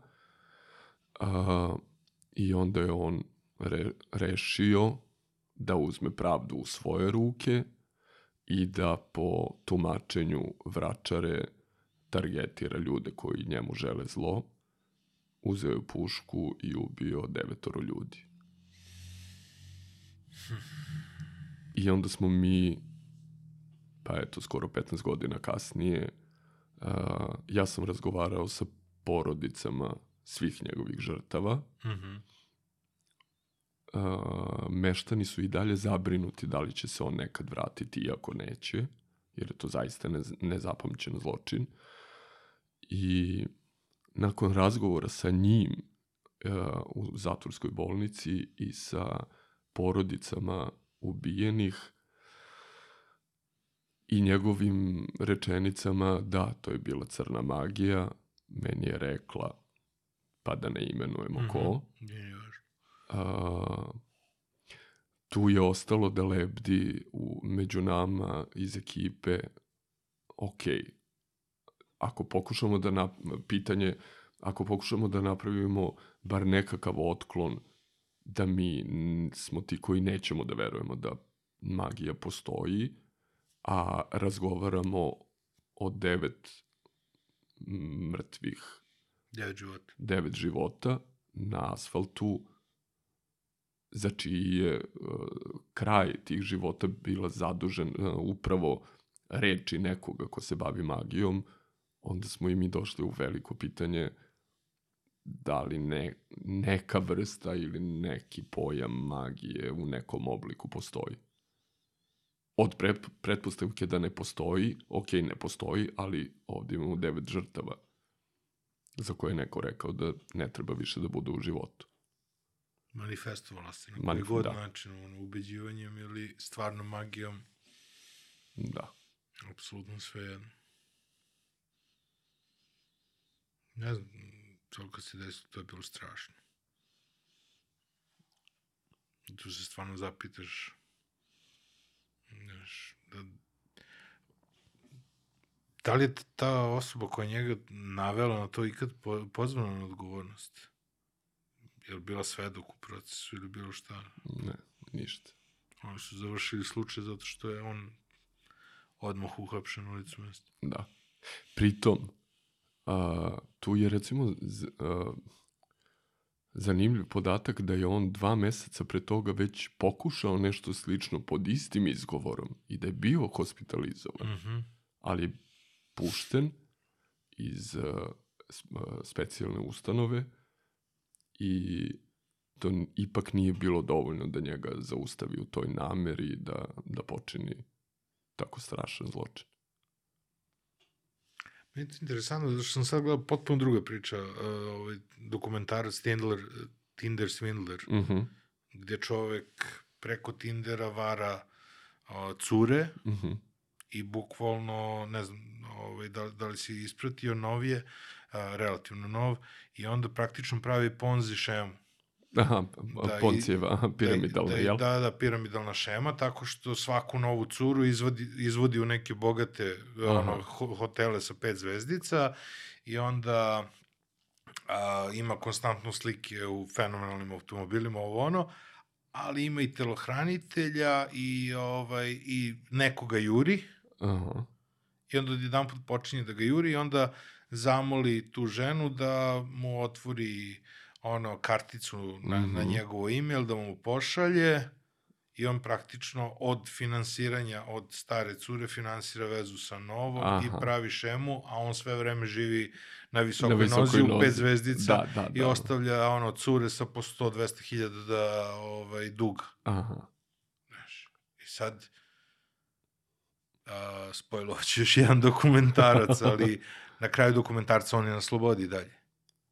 A, I onda je on re, rešio da uzme pravdu u svoje ruke i da po tumačenju vračare targetira ljude koji njemu žele zlo. Uzeo je pušku i ubio devetoro ljudi. I onda smo mi, pa eto, skoro 15 godina kasnije, uh, ja sam razgovarao sa porodicama svih njegovih žrtava. Mm -hmm. uh, meštani su i dalje zabrinuti da li će se on nekad vratiti, iako neće, jer je to zaista ne, nezapamćen zločin. I nakon razgovora sa njim uh, u zatvorskoj bolnici i sa porodicama ubijenih i njegovim rečenicama da, to je bila crna magija, meni je rekla, pa da ne imenujemo mm -hmm. ko. A, tu je ostalo da lebdi u, među nama iz ekipe, ok, ako pokušamo da, na, pitanje, ako pokušamo da napravimo bar nekakav otklon da mi smo ti koji nećemo da verujemo da magija postoji, a razgovaramo o devet mrtvih devet života. devet života na asfaltu za čiji je uh, kraj tih života bila zadužen uh, upravo reči nekoga ko se bavi magijom, onda smo i mi došli u veliko pitanje da li ne, neka vrsta ili neki pojam magije u nekom obliku postoji. Od pre, pretpostavke da ne postoji, ok, ne postoji, ali ovdje imamo devet žrtava za koje je neko rekao da ne treba više da bude u životu. Manifestovala se na koji god da. način, ono, ubeđivanjem ili stvarno magijom. Da. Apsolutno sve jedno. Ne znam, to kad se desilo, to je bilo strašno. Tu se stvarno zapitaš, znaš, da, da li je ta osoba koja njega navela na to ikad pozvana na odgovornost? Je li bila svedok u procesu ili bilo šta? Ne, ništa. Oni su završili slučaj zato što je on odmah uhapšen u licu mesta. Da. Pritom, A, tu je recimo z, a, zanimljiv podatak da je on dva meseca pre toga već pokušao nešto slično pod istim izgovorom i da je bio hospitalizovan, mm -hmm. ali je pušten iz a, specijalne ustanove i to ipak nije bilo dovoljno da njega zaustavi u toj nameri da, da počini tako strašan zločin. Interesantno, zato što sam sad gledao potpuno druga priča, uh, ovaj dokumentarac Tindler, Tinder Swindler, mm -hmm. gde čovek preko Tindera vara uh, cure mm -hmm. i bukvalno, ne znam, ovaj, da, da li si ispratio novije, a, relativno nov, i onda praktično pravi ponzi šemu. Aha, Da, Poncijeva, aha, piramidalna, da, da, jel? Da, da, piramidalna šema, tako što svaku novu curu izvodi, izvodi u neke bogate ono, ho- hotele sa pet zvezdica i onda a, ima konstantno slike u fenomenalnim automobilima, ovo ono, ali ima i telohranitelja i, ovaj, i nekoga juri, Aha. i onda jedan put počinje da ga juri i onda zamoli tu ženu da mu otvori ono karticu na, na Mhm. njegovo email, da mu pošalje i on praktično od finansiranja od stare cure finansira vezu sa novom Aha. i pravi šemu, a on sve vreme živi na visokoj, Na visokoj nozi, u nozi. pet zvezdica Da, da, i da. ostavlja ono cure sa po 100-200 hiljada da, ovaj, duga. Aha. Znaš, I sad, a, spojlovaću još jedan dokumentarac, ali na kraju dokumentarca on je na slobodi dalje.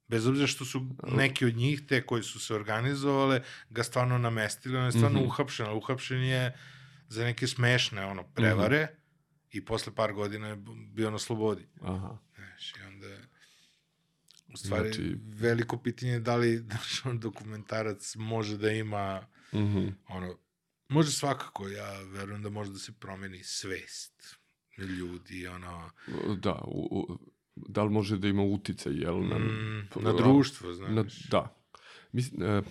Bez obzira što su neki od njih, te koji su se organizovale, ga stvarno namestili, on je stvarno Mhm. uhapšen, ali uhapšen je za neke smešne ono, prevare i posle par godina je bio na slobodi. Aha. Znaš, i onda u stvari, Znači- veliko pitanje je da li znaš, on dokumentarac može da ima Mhm. ono, može svakako, ja verujem da može da se promeni svest ljudi, ono, Da, u, u, da li može da ima uticaj, jel? Na, mm, na društvo, znaš. Na, da. Mislim, e,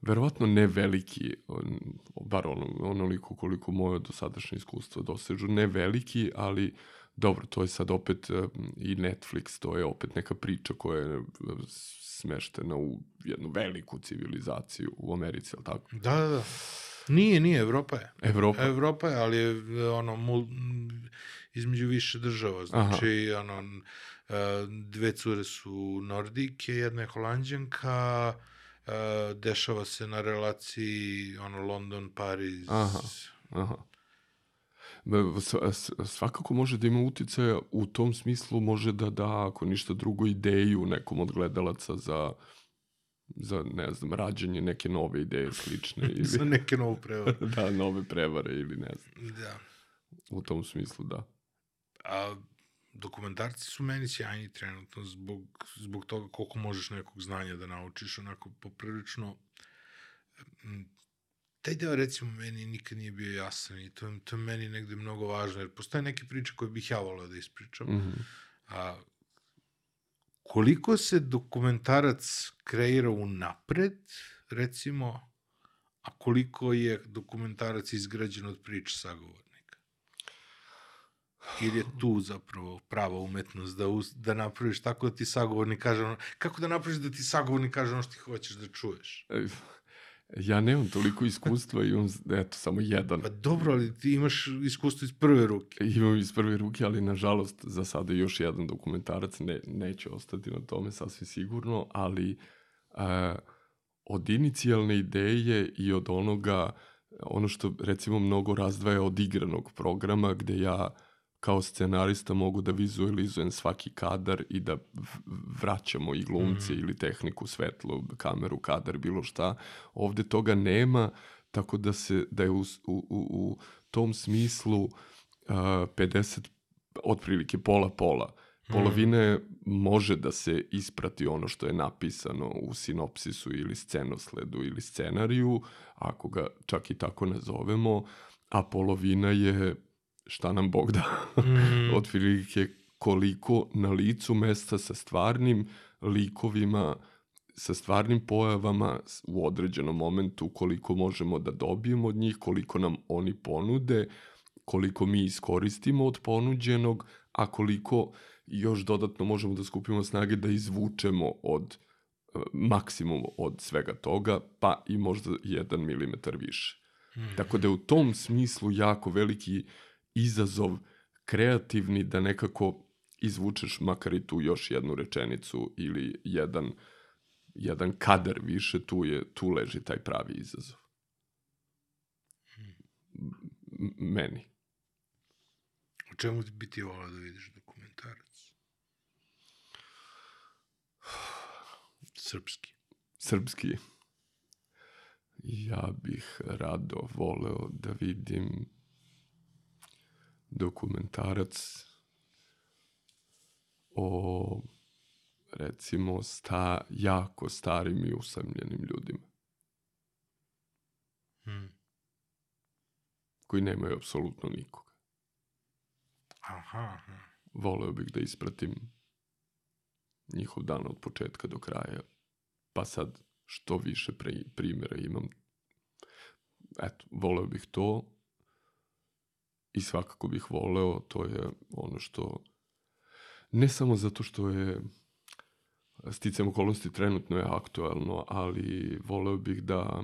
verovatno ne veliki, on, bar ono, onoliko koliko moje dosadašnje iskustvo dosežu, ne veliki, ali dobro, to je sad opet e, i Netflix, to je opet neka priča koja je e, smeštena u jednu veliku civilizaciju u Americi, ali tako? Da, da, da. Nije, nije, Evropa je. Evropa. Evropa je, ali je ono, mul, između više država, znači, ono, n- e, dve cure su Nordike, jedna je Holandjanka, e, dešava se na relaciji, ono, London, Pariz, Aha. Aha. Svakako može da ima uticaja u tom smislu može da da, ako ništa drugo, ideju nekom od gledalaca za za, ne znam, rađanje neke nove ideje slične za ili neke novu prevaru. da, nove prevare ili ne znam. Da. U tom smislu, da. A dokumentarci su meni sjajni trenutno zbog, zbog toga koliko možeš nekog znanja da naučiš, onako poprilično taj deo recimo meni nikad nije bio jasan i to, to je meni negde mnogo važno, jer postoje neke priče koje bih ja volao da ispričam, Mhm. a koliko se dokumentarac kreira unapred, recimo, a koliko je dokumentarac izgrađen od priče sagovornika? Ili je tu zapravo prava umetnost da, us, da napraviš tako da ti sagovornik kaže ono, kako da napraviš da ti sagovornik kaže ono što ti hoćeš da čuješ? Ja nemam toliko iskustva, imam, eto, samo jedan. Pa dobro, ali ti imaš iskustvo iz prve ruke. Imam iz prve ruke, ali nažalost za sada još jedan dokumentarac ne, neće ostati na tome sasvim sigurno, ali a, od inicijalne ideje i od onoga, ono što recimo mnogo razdvaja od igranog programa gde ja kao scenarista mogu da vizualizujem svaki kadar i da vraćamo i glumce mm. ili tehniku, svetlo, kameru, kadar, bilo šta. Ovde toga nema, tako da se da je u, u, u, tom smislu uh, 50 otprilike pola pola. Polovine može da se isprati ono što je napisano u sinopsisu ili scenosledu ili scenariju, ako ga čak i tako nazovemo, a polovina je šta nam Bog da. Mm. Otprilike koliko na licu mesta sa stvarnim likovima, sa stvarnim pojavama u određenom momentu, koliko možemo da dobijemo od njih, koliko nam oni ponude, koliko mi iskoristimo od ponuđenog, a koliko još dodatno možemo da skupimo snage da izvučemo od e, maksimum od svega toga, pa i možda jedan milimetar više. Tako da je u tom smislu jako veliki izazov kreativni da nekako izvučeš makar i tu još jednu rečenicu ili jedan, jedan kadar više, tu, je, tu leži taj pravi izazov. M- meni. O čemu bi ti volao da vidiš dokumentarac? Srpski. Srpski. Ja bih rado voleo da vidim dokumentarac o recimo sta, jako starim i usamljenim ljudima Mm. koji nemaju apsolutno nikoga. Aha, aha. Voleo bih da ispratim njihov dan od početka do kraja, pa sad što više pre, primjera imam. Eto, voleo bih to i svakako bih voleo, to je ono što, ne samo zato što je sticam okolnosti trenutno je aktuelno, ali voleo bih da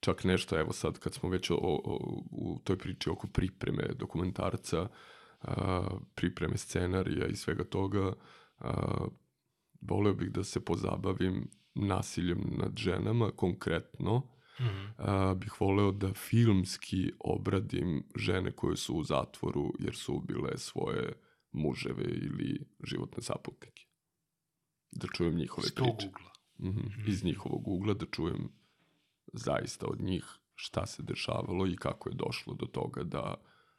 čak nešto, evo sad kad smo već o, o, u toj priči oko pripreme dokumentarca, a, pripreme scenarija i svega toga, a, voleo bih da se pozabavim nasiljem nad ženama konkretno, Mhm. a, bih voleo da filmski obradim žene koje su u zatvoru jer su ubile svoje muževe ili životne saputnike. Da čujem njihove S tog priče. ugla. Mhm, Iz njihovog ugla da čujem zaista od njih šta se dešavalo i kako je došlo do toga da,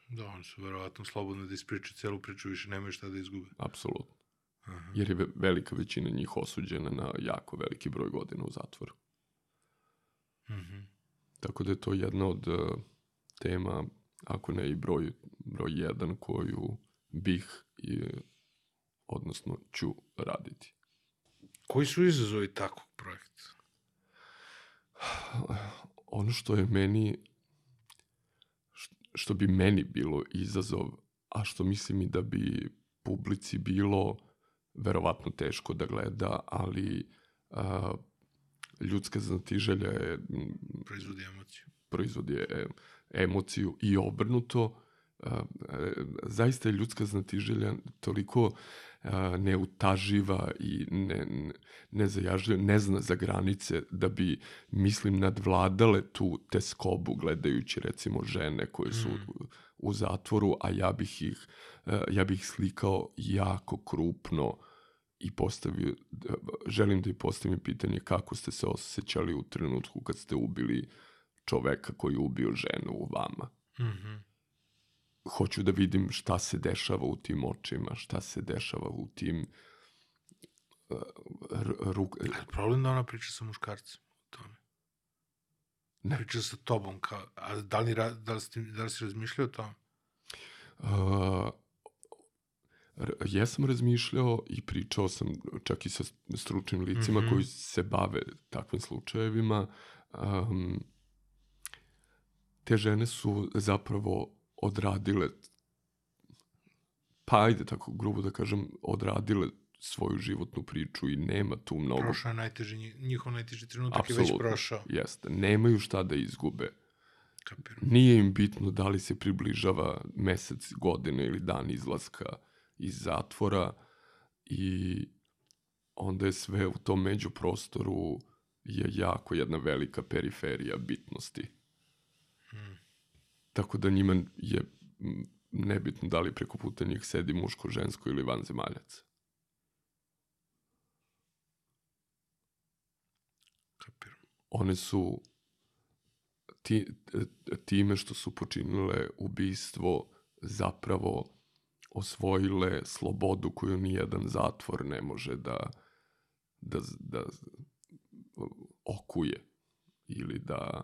Da, oni su verovatno slobodni da ispričaju celu priču, više nemaju šta da izgube. apsolutno, Aha. jer je ve- velika većina njih osuđena na jako veliki broj godina u zatvoru. Mhm. Tako da je to jedna od eh, tema, ako ne i broj, broj jedan koju bih, i, odnosno ću raditi. Koji su izazovi takvog projekta? ono što je meni što bi meni bilo izazov, a što mislim i da bi publici bilo verovatno teško da gleda, ali a, ljudska znatiželja je Proizvodi emociju. proizvodi e- emociju i obrnuto. A, zaista je ljudska znatiželja toliko a, neutaživa i ne, ne, nezajažljiva, ne zna za granice da bi, mislim, nadvladale tu teskobu gledajući recimo žene koje su u, u zatvoru, a ja bih ih, a, ja bih ih slikao jako krupno i postavio, želim da i postavim pitanje kako ste se osjećali u trenutku kad ste ubili čoveka koji je ubio ženu u vama. Mhm. Hoću da vidim šta se dešava u tim očima, šta se dešava u tim uh, ruk... A je problem da ona priča sa muškarcem o tome? Ne. Priča sa tobom, kao, a da li, da li, da li si razmišljao o tome? Uh, jesam razmišljao i pričao sam čak i sa stručnim licima Mhm. koji se bave takvim slučajevima. Um, te žene su zapravo odradile, pa ajde tako grubo da kažem, odradile svoju životnu priču i nema tu mnogo Prošao je najteži, nji- njihov najteži trenutak je već Apsolutno, prošao. Jeste. Nemaju šta da izgube. Kapiram. Nije im bitno da li se približava mesec, godine ili dan izlaska iz zatvora i onda je sve u tom međuprostoru je jako jedna velika periferija bitnosti. Hmm. Tako da njima je nebitno da li preko puta njih sedi muško, žensko ili vanzemaljac. Kapiram. one su ti, time što su počinile ubistvo zapravo osvojile slobodu koju nijedan zatvor ne može da, da, da okuje ili da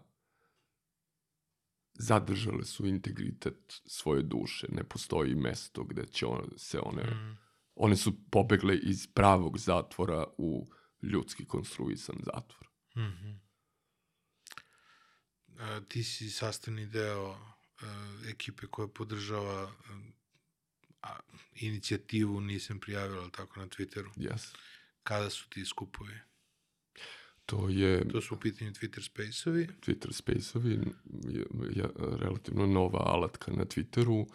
zadržale su integritet svoje duše. Ne postoji mesto gde će on, se one... Mm. One su pobegle iz pravog zatvora u ljudski konstruisan zatvor. Mhm. A, ti si sastavni deo e, ekipe koja podržava e, a, inicijativu nisam prijavila, tako na Twitteru. Yes. Kada su ti skupovi? To je To su u pitanju Twitter space-ovi. Twitter Space-ovi, je, je relativno nova alatka na Twitteru.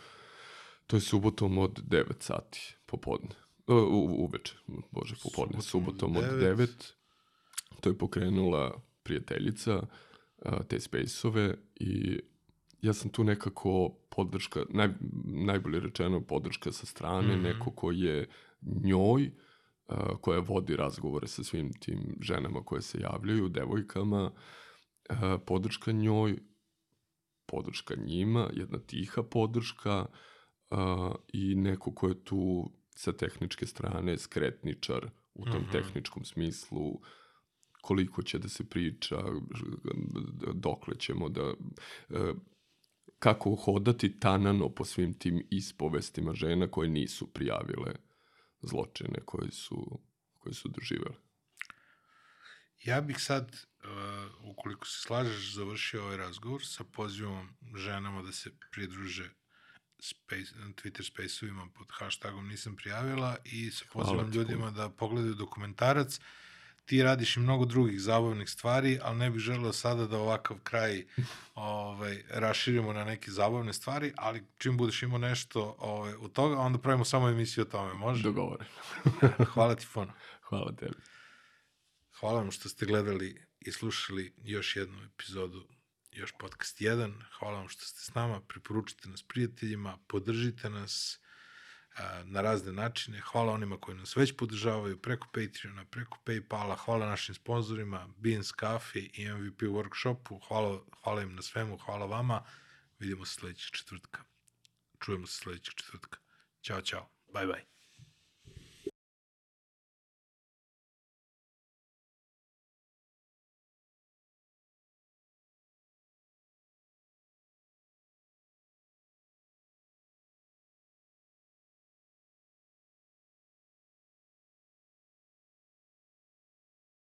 To je subotom od 9 sati popodne. U, u, uveče, bože, popodne. Subotom Subotom od od devet. 9. To je pokrenula prijateljica a, te Space-ove i ja sam tu nekako podrška, naj, najbolje rečeno podrška sa strane, Mhm. neko ko je njoj, a, koja vodi razgovore sa svim tim ženama koje se javljaju, devojkama, a, podrška njoj, podrška njima, jedna tiha podrška a, i neko ko je tu sa tehničke strane skretničar u tom Mhm. tehničkom smislu, koliko će da se priča, dokle ćemo da... kako hodati tanano po svim tim ispovestima žena koje nisu prijavile zločine koje su, koje su doživele. Ja bih sad, uh, ukoliko se slažeš, završio ovaj razgovor sa pozivom ženama da se pridruže space, Twitter space-ovima pod hashtagom nisam prijavila i sa pozivom ljudima da pogledaju dokumentarac. Ti radiš i mnogo drugih zabavnih stvari, ali ne bih želeo sada da ovakav kraj ovaj, raširimo na neke zabavne stvari, ali čim budeš imao nešto ovaj, u toga, onda pravimo samo emisiju o tome, može? Dogovoreno. Hvala ti puno. Hvala tebi. Hvala vam što ste gledali i slušali još jednu epizodu još podcast 1. Hvala vam što ste s nama, preporučite nas prijateljima, podržite nas na razne načine. Hvala onima koji nas već podržavaju preko Patreona, preko Paypala, hvala našim sponsorima Beans Coffee i MVP Workshopu. Hvala, hvala im na svemu, hvala vama. Vidimo se sledećeg četvrtka. Čujemo se sledećeg četvrtka. Ćao, čao. Bye, bye.